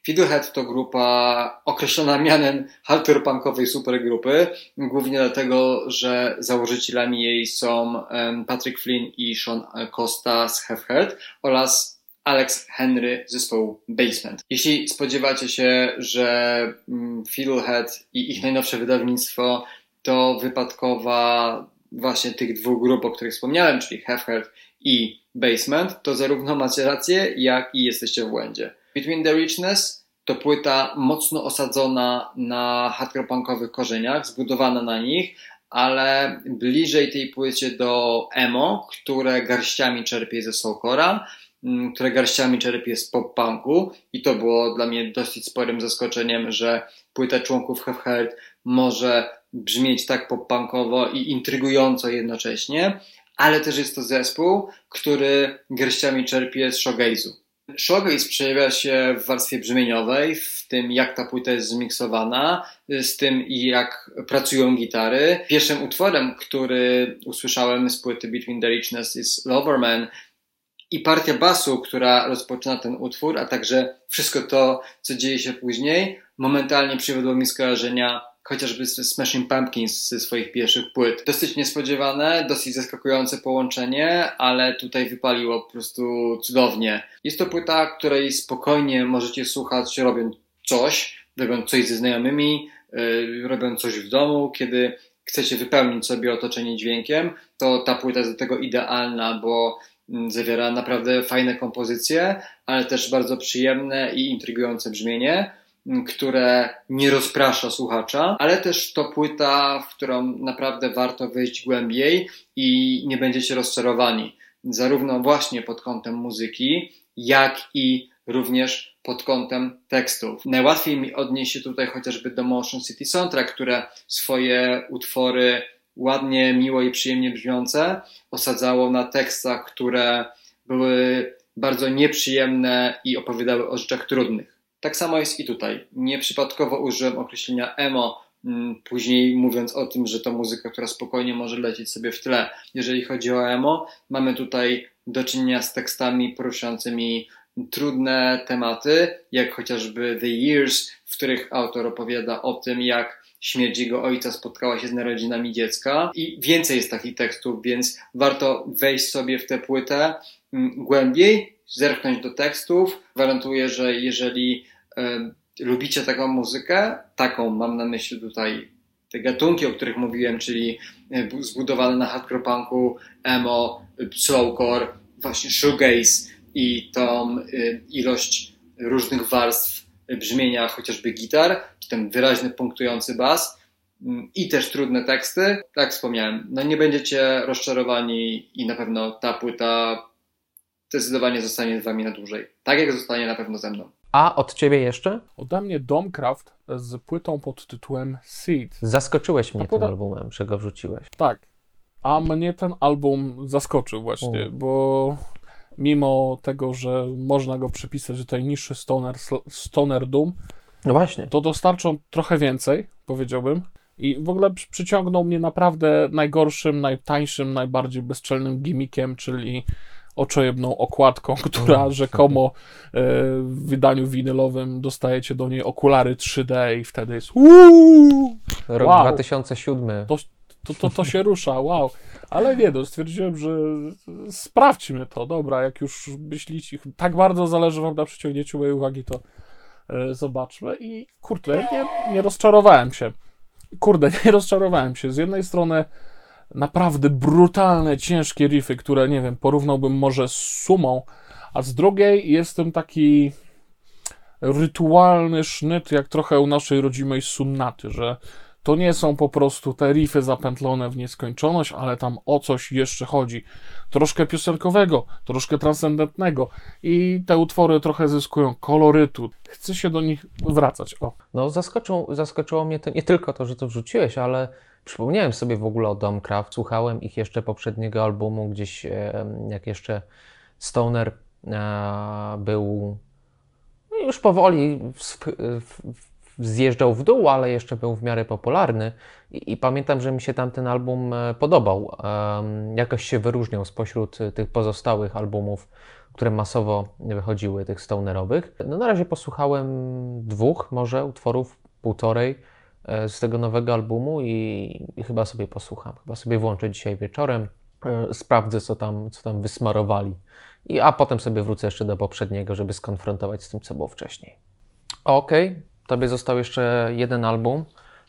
Fiddlehead to grupa określona mianem hardcore-punkowej supergrupy, głównie dlatego, że założycielami jej są Patrick Flynn i Sean Costa z Halfhead oraz Alex Henry zespołu Basement. Jeśli spodziewacie się, że mm, Fiddlehead i ich najnowsze wydawnictwo to wypadkowa właśnie tych dwóch grup, o których wspomniałem, czyli Halfhead i Basement, to zarówno macie rację, jak i jesteście w błędzie. Between the Richness to płyta mocno osadzona na hardcore-punkowych korzeniach, zbudowana na nich, ale bliżej tej płycie do emo, które garściami czerpie ze Soulcora, Mm, które garściami czerpie z pop-punku i to było dla mnie dosyć sporym zaskoczeniem, że płyta członków Have Heard może brzmieć tak pop-punkowo i intrygująco jednocześnie, ale też jest to zespół, który garściami czerpie z shoegaze'u. Shoegaze przejawia się w warstwie brzmieniowej, w tym jak ta płyta jest zmiksowana, z tym jak pracują gitary. Pierwszym utworem, który usłyszałem z płyty Between the Richness is Loverman, i partia basu, która rozpoczyna ten utwór, a także wszystko to, co dzieje się później, momentalnie przywiodło mi skojarzenia chociażby z Smashing Pumpkins ze swoich pierwszych płyt. Dosyć niespodziewane, dosyć zaskakujące połączenie, ale tutaj wypaliło po prostu cudownie. Jest to płyta, której spokojnie możecie słuchać robiąc coś, robiąc coś ze znajomymi, yy, robiąc coś w domu, kiedy chcecie wypełnić sobie otoczenie dźwiękiem, to ta płyta jest do tego idealna, bo zawiera naprawdę fajne kompozycje, ale też bardzo przyjemne i intrygujące brzmienie, mm, które nie rozprasza słuchacza, ale też to płyta, w którą naprawdę warto wejść głębiej i nie będziecie rozczarowani. Zarówno właśnie pod kątem muzyki, jak i również pod kątem tekstów. Najłatwiej mi odnieść się tutaj chociażby do Motion City Soundtrack, które swoje utwory ładnie, miło i przyjemnie brzmiące osadzało na tekstach, które były bardzo nieprzyjemne i opowiadały o rzeczach trudnych. Tak samo jest i tutaj. Nieprzypadkowo użyłem określenia emo, mm, później mówiąc o tym, że to muzyka, która spokojnie może lecieć sobie w tle. Jeżeli chodzi o emo, mamy tutaj do czynienia z tekstami poruszającymi trudne tematy, jak chociażby The Years, w których autor opowiada o tym, jak śmierć jego ojca spotkała się z narodzinami dziecka i więcej jest takich tekstów, więc warto wejść sobie w tę płytę mm, głębiej, zerknąć do tekstów. Gwarantuję, że jeżeli y, lubicie taką muzykę, taką mam na myśli tutaj te gatunki, o których mówiłem, czyli y, zbudowane na hardcore punku, emo, slowcore, właśnie shoegaze i tą y, ilość różnych warstw brzmienia chociażby gitar, czy ten wyraźny punktujący bas mm, i też trudne teksty. Tak wspomniałem, no nie będziecie rozczarowani i na pewno ta płyta zdecydowanie zostanie z wami na dłużej. Tak jak zostanie na pewno ze mną. A od ciebie jeszcze? Ode mnie Domcraft z płytą pod tytułem Seed. Zaskoczyłeś mnie płyta... tym albumem, że go wrzuciłeś. Tak. A mnie ten album zaskoczył właśnie, bo mimo tego, że można go przypisać do tej niższy stoner, stoner doom, no właśnie. to dostarczą trochę więcej, powiedziałbym. I w ogóle przyciągnął mnie naprawdę najgorszym, najtańszym, najbardziej bezczelnym gimmickiem, czyli oczojebną okładką, *laughs* która rzekomo e, w wydaniu winylowym dostajecie do niej okulary 3D i wtedy jest uuu, Rok Wow. 2007. to, to, to, to się rusza, wow. Ale nie, no, stwierdziłem, że sprawdźmy to, dobra, jak już myślicie, tak bardzo zależy wam na przyciągnięciu mojej uwagi, to e, zobaczmy i kurde, nie, nie rozczarowałem się. Kurde, *laughs* nie rozczarowałem się. Z jednej strony naprawdę brutalne, ciężkie riffy, które, nie wiem, porównałbym może z sumą, a z drugiej jest ten taki rytualny sznyt, jak trochę u naszej rodzimej sunnaty, że to nie są po prostu te riffy zapętlone w nieskończoność, ale tam o coś jeszcze chodzi. Troszkę piosenkowego, troszkę transcendentnego i te utwory trochę zyskują kolorytu. Chcę się do nich wracać. O, No, zaskoczyło, zaskoczyło mnie to nie tylko to, że to wrzuciłeś, ale przypomniałem sobie w ogóle o Domcraft. Słuchałem ich jeszcze poprzedniego albumu, gdzieś jak jeszcze Stoner e, był no, już powoli w, w, w, zjeżdżał w dół, ale jeszcze był w miarę popularny. I, i pamiętam, że mi się tamten album e, podobał. Em, jakoś się wyróżniał spośród e, tych pozostałych albumów, które masowo wychodziły, tych stonerowych. No na razie posłuchałem dwóch może utworów, półtorej e, z tego nowego albumu i, i chyba sobie posłucham. Chyba sobie włączę dzisiaj wieczorem, sprawdzę co tam, co tam wysmarowali. I, a potem sobie wrócę jeszcze do poprzedniego, żeby skonfrontować z tym, co było wcześniej. Okej, tobie został jeszcze jeden album.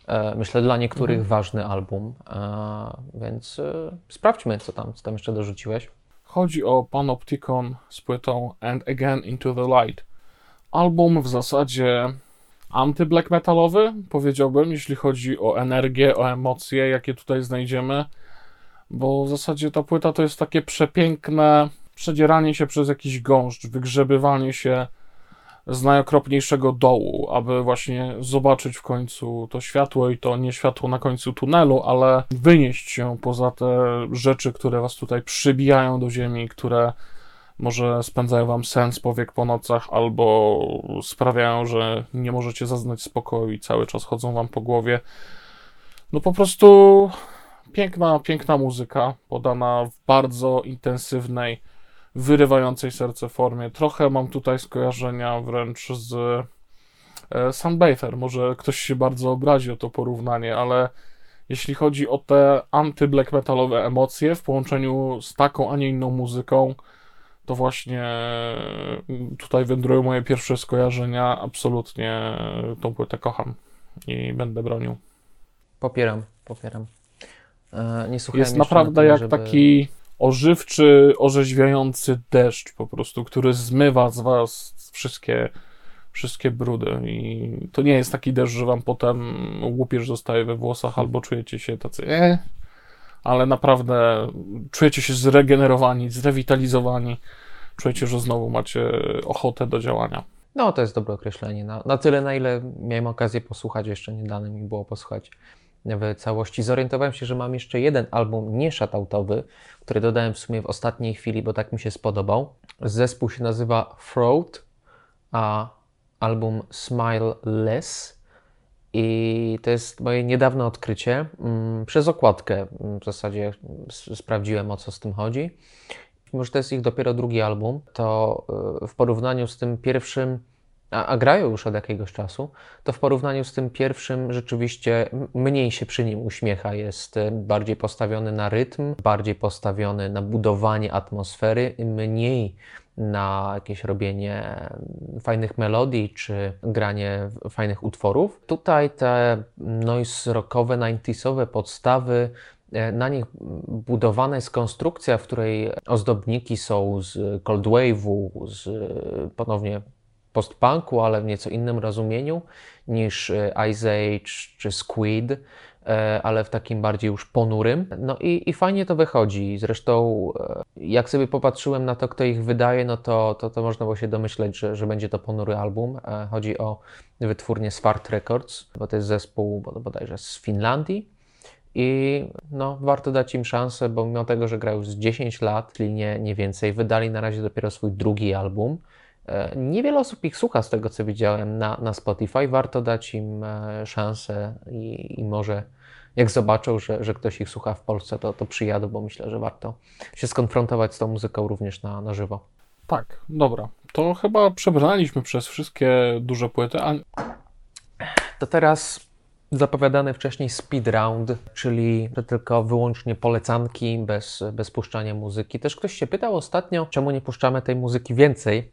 E, Myślę, dla niektórych ważny album, e, więc e, sprawdźmy, co tam, co tam jeszcze dorzuciłeś. Chodzi o Panopticon z płytą And Again Into the Light. Album w zasadzie anty-black metalowy, powiedziałbym, jeśli chodzi o energię, o emocje, jakie tutaj znajdziemy, bo w zasadzie ta płyta to jest takie przepiękne przedzieranie się przez jakiś gąszcz, wygrzebywanie się z najokropniejszego dołu, aby właśnie zobaczyć w końcu to światło i to nie światło na końcu tunelu, ale wynieść się poza te rzeczy, które was tutaj przybijają do ziemi, które może spędzają wam sens powiek po nocach, albo sprawiają, że nie możecie zaznać spokoju i cały czas chodzą wam po głowie. No po prostu piękna, piękna muzyka, podana w bardzo intensywnej, wyrywającej serce formie. Trochę mam tutaj skojarzenia wręcz z e, Sunbather. Może ktoś się bardzo obrazi o to porównanie, ale jeśli chodzi o te anty-black metalowe emocje w połączeniu z taką, a nie inną muzyką, to właśnie tutaj wędrują moje pierwsze skojarzenia. Absolutnie tą płytę kocham i będę bronił. Popieram, popieram. E, Nie słuchałem Jest naprawdę jak żeby- taki ożywczy, orzeźwiający deszcz po prostu, który zmywa z was wszystkie, wszystkie brudy i to nie jest taki deszcz, że wam potem łupież zostaje we włosach albo czujecie się tacy e, ale naprawdę czujecie się zregenerowani, zrewitalizowani, czujecie, że znowu macie ochotę do działania. No, to jest dobre określenie. Na, na tyle, na ile miałem okazję posłuchać, jeszcze nie dane mi było posłuchać w całości. Zorientowałem się, że mam jeszcze jeden album nie shoutoutowy, który dodałem w sumie w ostatniej chwili, bo tak mi się spodobał. Zespół się nazywa Throat, a album Smile Less. I to jest moje niedawne odkrycie. Mm, Przez okładkę mm, w zasadzie sprawdziłem o co z tym chodzi. Mimo, że to jest ich dopiero drugi album, to y, w porównaniu z tym pierwszym, a, a grają już od jakiegoś czasu, to w porównaniu z tym pierwszym rzeczywiście mniej się przy nim uśmiecha. Jest y, bardziej postawiony na rytm, bardziej postawiony na budowanie atmosfery, mniej na jakieś robienie mm, fajnych melodii czy granie fajnych utworów. Tutaj te noise rockowe, 90sowe podstawy E, na nich budowana jest konstrukcja, w której ozdobniki są z cold wave'u, z e, ponownie postpunku, ale w nieco innym rozumieniu niż e, Ice Age czy Squid, e, ale w takim bardziej już ponurym. No i, i fajnie to wychodzi. Zresztą e, jak sobie popatrzyłem na to, kto ich wydaje, no to, to, to można było się domyśleć, że, że będzie to ponury album. Chodzi o wytwórnię Swart Records, bo to jest zespół bod- bodajże z Finlandii. I no, warto dać im szansę, bo mimo tego, że grają już z 10 lat, czyli nie, nie więcej, wydali na razie dopiero swój drugi album. E, Niewiele osób ich słucha z tego, co widziałem na, na Spotify. Warto dać im e, szansę i, i może jak zobaczą, że, że ktoś ich słucha w Polsce, to, to przyjadą, bo myślę, że warto się skonfrontować z tą muzyką również na, na żywo. Tak, dobra. To chyba przebraliśmy przez wszystkie duże płyty. A... To teraz zapowiadany wcześniej speed round, czyli tylko wyłącznie polecanki, bez, bez puszczania muzyki. Też ktoś się pytał ostatnio, czemu nie puszczamy tej muzyki więcej.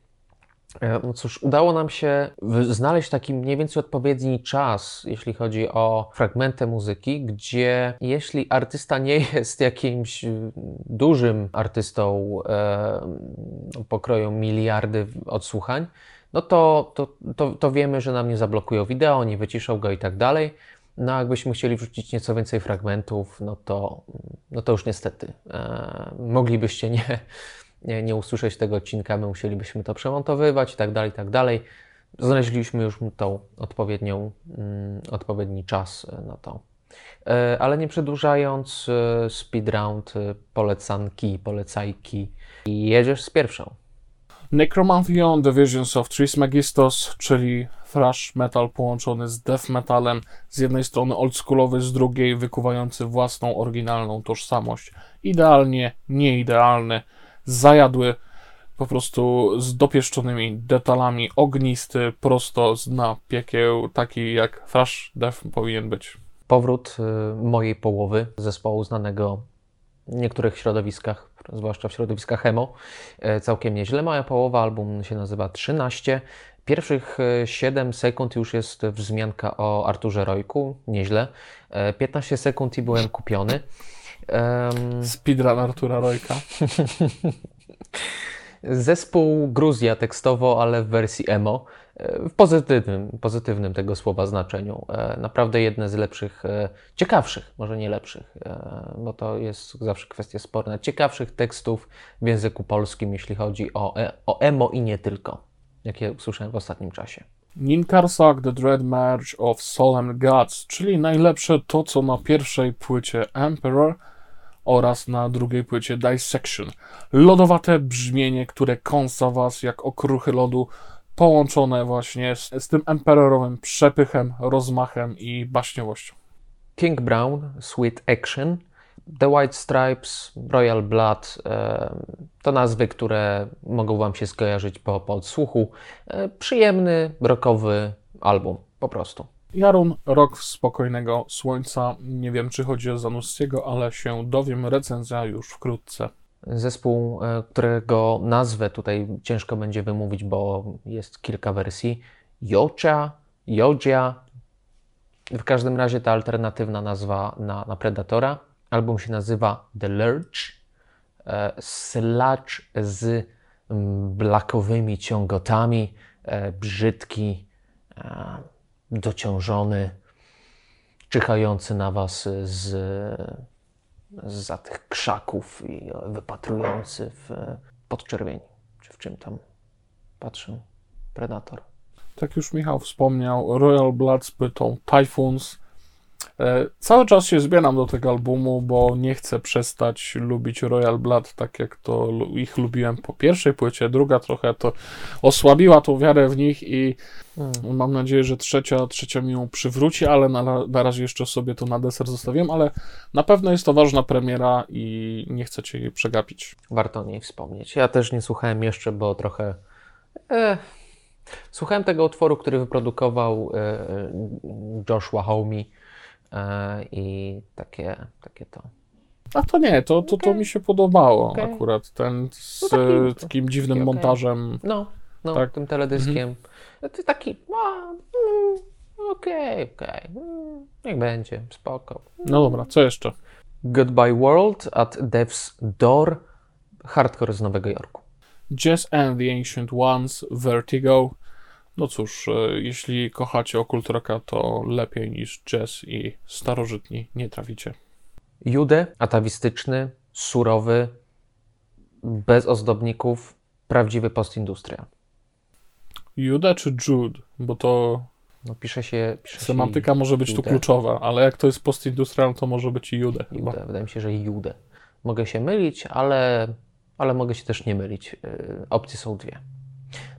E, no cóż, udało nam się znaleźć taki mniej więcej odpowiedni czas, jeśli chodzi o fragmenty muzyki, gdzie jeśli artysta nie jest jakimś dużym artystą e, pokroją miliardy odsłuchań, no to, to, to, to wiemy, że nam nie zablokują wideo, nie wyciszą go i tak dalej. No, jakbyśmy chcieli wrzucić nieco więcej fragmentów, no to, no to już niestety e, moglibyście nie, nie, nie usłyszeć tego odcinka, my musielibyśmy to przemontowywać i tak dalej, i tak dalej. Znaleźliśmy już tą odpowiednią, mm, odpowiedni czas na to. E, ale nie przedłużając, e, speed round, e, polecanki, polecajki i jedziesz z pierwszą. Necromantheon The Visions of Trismegistos, czyli thrash metal połączony z death metalem, z jednej strony oldschoolowy, z drugiej wykuwający własną oryginalną tożsamość. Idealnie nieidealny, zajadły, po prostu z dopieszczonymi detalami, ognisty, prosto z dna piekieł, taki jak thrash death powinien być. Powrót y, mojej połowy zespołu znanego w niektórych środowiskach, zwłaszcza w środowiskach Hemo, y, całkiem nieźle. Moja połowa album się nazywa 13. Pierwszych 7 y, sekund już jest wzmianka o Arturze Rojku, nieźle. 15 sekund i byłem kupiony. Um... Speedrun Artura Rojka. *laughs* Zespół Gruzja tekstowo, ale w wersji emo. E, w pozytywnym, pozytywnym tego słowa znaczeniu. E, naprawdę jedne z lepszych, e, ciekawszych, może nie lepszych, bo to jest zawsze kwestia sporna, ciekawszych tekstów w języku polskim, jeśli chodzi o, o emo i nie tylko, jakie usłyszałem w ostatnim czasie. Ninkarsak The Dread March of Solemn Gods, czyli najlepsze to, co na pierwszej płycie Emperor – oraz na drugiej płycie Dissection. Lodowate brzmienie, które kąsa was jak okruchy lodu, połączone właśnie z, z tym emperorowym przepychem, rozmachem i baśniowością. King Brown, Sweet Action, The White Stripes, Royal Blood e, to nazwy, które mogą Wam się skojarzyć po, po. E, przyjemny, rockowy album, po prostu. Jarun, rok spokojnego słońca. Nie wiem, czy chodzi o Zanussiego, ale się dowiem. Recenzja już wkrótce. Zespół, e, którego nazwę tutaj ciężko będzie wymówić, bo jest kilka wersji. Jocha, Jojia. W każdym razie ta alternatywna nazwa na, na Predatora. Album się nazywa The Lurch. E, sludge z blakowymi ciągotami, e, brzydki dociążony, czyhający na was z, za tych krzaków i wypatrujący w podczerwieni, czy w czym tam patrzę, Predator. Tak już Michał wspomniał, Royal Blood z płytą Typhoons cały czas się zbieram do tego albumu, bo nie chcę przestać lubić Royal Blood tak jak to ich lubiłem po pierwszej płycie. Druga trochę to osłabiła tą wiarę w nich i hmm. mam nadzieję, że trzecia, trzecia mi ją przywróci, ale na, na razie jeszcze sobie to na deser zostawiam, ale na pewno jest to ważna premiera i nie chcecie jej przegapić. Warto o niej wspomnieć. Ja też nie słuchałem jeszcze, bo trochę... Eh. Słuchałem tego utworu, który wyprodukował e, Joshua Homey E, i takie, takie to. A to nie, to, to, to mi się podobało okay. akurat, ten z no taki, takim dziwnym okay. montażem. No, no tak. tym teledyskiem. Mhm. No to taki, mm, okej, okej, okay, mm, niech będzie, spoko. No dobra, co jeszcze? Goodbye World at Death's Door, hardcore z Nowego Jorku. Jazz and the Ancient Ones, Vertigo, no cóż, e, jeśli kochacie okult rocka, to lepiej niż jazz i starożytni nie traficie. Jude, atawistyczny, surowy, bez ozdobników, prawdziwy postindustrial. Jude czy Jude? Bo to no, pisze się. Pisze semantyka się może być Jude. tu kluczowa, ale jak to jest postindustrial, to może być i Jude. Jude. Wydaje mi się, że Jude. Mogę się mylić, ale, ale mogę się też nie mylić. E, opcje są dwie.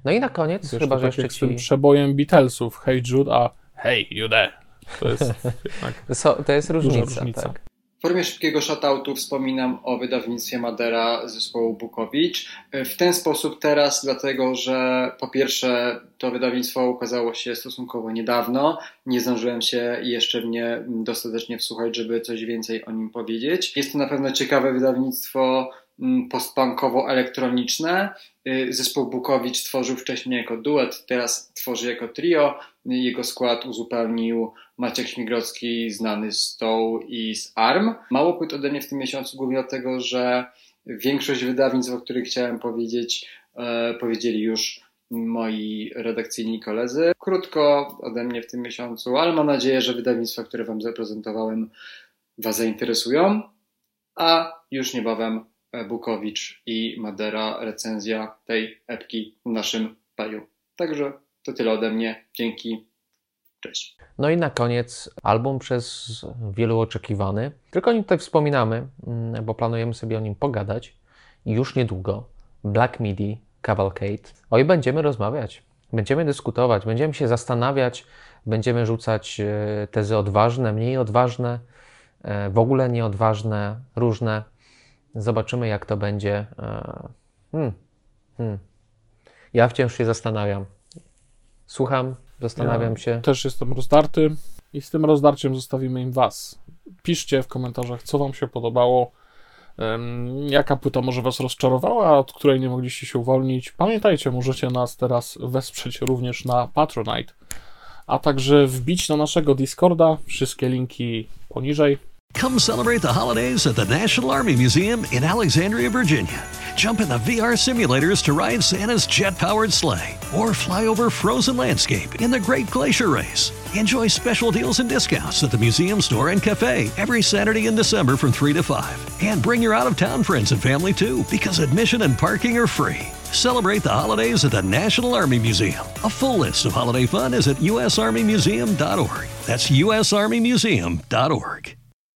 No i na koniec, Wiesz, chyba że tak jeszcze ci... przebojem Beatlesów, Hey Jude, a Hey Jude. To jest *laughs* jednak So, to jest różnica, różnica. tak. W formie szybkiego shoutoutu wspominam o wydawnictwie Madera zespołu Bukowicz. W ten sposób teraz, dlatego że po pierwsze to wydawnictwo ukazało się stosunkowo niedawno. Nie zdążyłem się jeszcze w nie dostatecznie wsłuchać, żeby coś więcej o nim powiedzieć. Jest to na pewno ciekawe wydawnictwo postpunkowo-elektroniczne. Y, Zespół Bukowicz tworzył wcześniej jako duet, teraz tworzy jako trio. Jego skład uzupełnił Maciek Śmigrocki, znany z Stoł i z ARM. Mało płyt ode mnie w tym miesiącu, głównie dlatego, że większość wydawnictw, o których chciałem powiedzieć, e, powiedzieli już moi redakcyjni koledzy. Krótko ode mnie w tym miesiącu, ale mam nadzieję, że wydawnictwa, które Wam zaprezentowałem, Was zainteresują. A już niebawem Bukowicz i Madera recenzja tej epki w naszym paju. Także to tyle ode mnie. Dzięki. Cześć. No i na koniec album przez wielu oczekiwany. Tylko o nim tutaj wspominamy, mm, bo planujemy sobie o nim pogadać już niedługo. Black Midi Cavalcade. Oj, będziemy rozmawiać, będziemy dyskutować, będziemy się zastanawiać, będziemy rzucać e, tezy odważne, mniej odważne, e, w ogóle nieodważne, różne. Zobaczymy, jak to będzie. E, Hmm. Hmm. Ja wciąż się zastanawiam. Słucham, zastanawiam Ja się. Też jestem rozdarty i z tym rozdarciem zostawimy im was. Piszcie w komentarzach, co wam się podobało, jaka płyta może was rozczarowała, od której nie mogliście się uwolnić. Pamiętajcie, możecie nas teraz wesprzeć również na Patronite, a także wbić na naszego Discorda. Wszystkie linki poniżej. Come celebrate the holidays at the National Army Museum in Alexandria, Virginia. Jump in the VR simulators to ride Santa's jet powered sleigh or fly over frozen landscape in the Great Glacier Race. Enjoy special deals and discounts at the museum store and cafe every Saturday in December from 3 to 5. And bring your out of town friends and family too, because admission and parking are free. Celebrate the holidays at the National Army Museum. A full list of holiday fun is at usarmymuseum.org. That's usarmymuseum.org.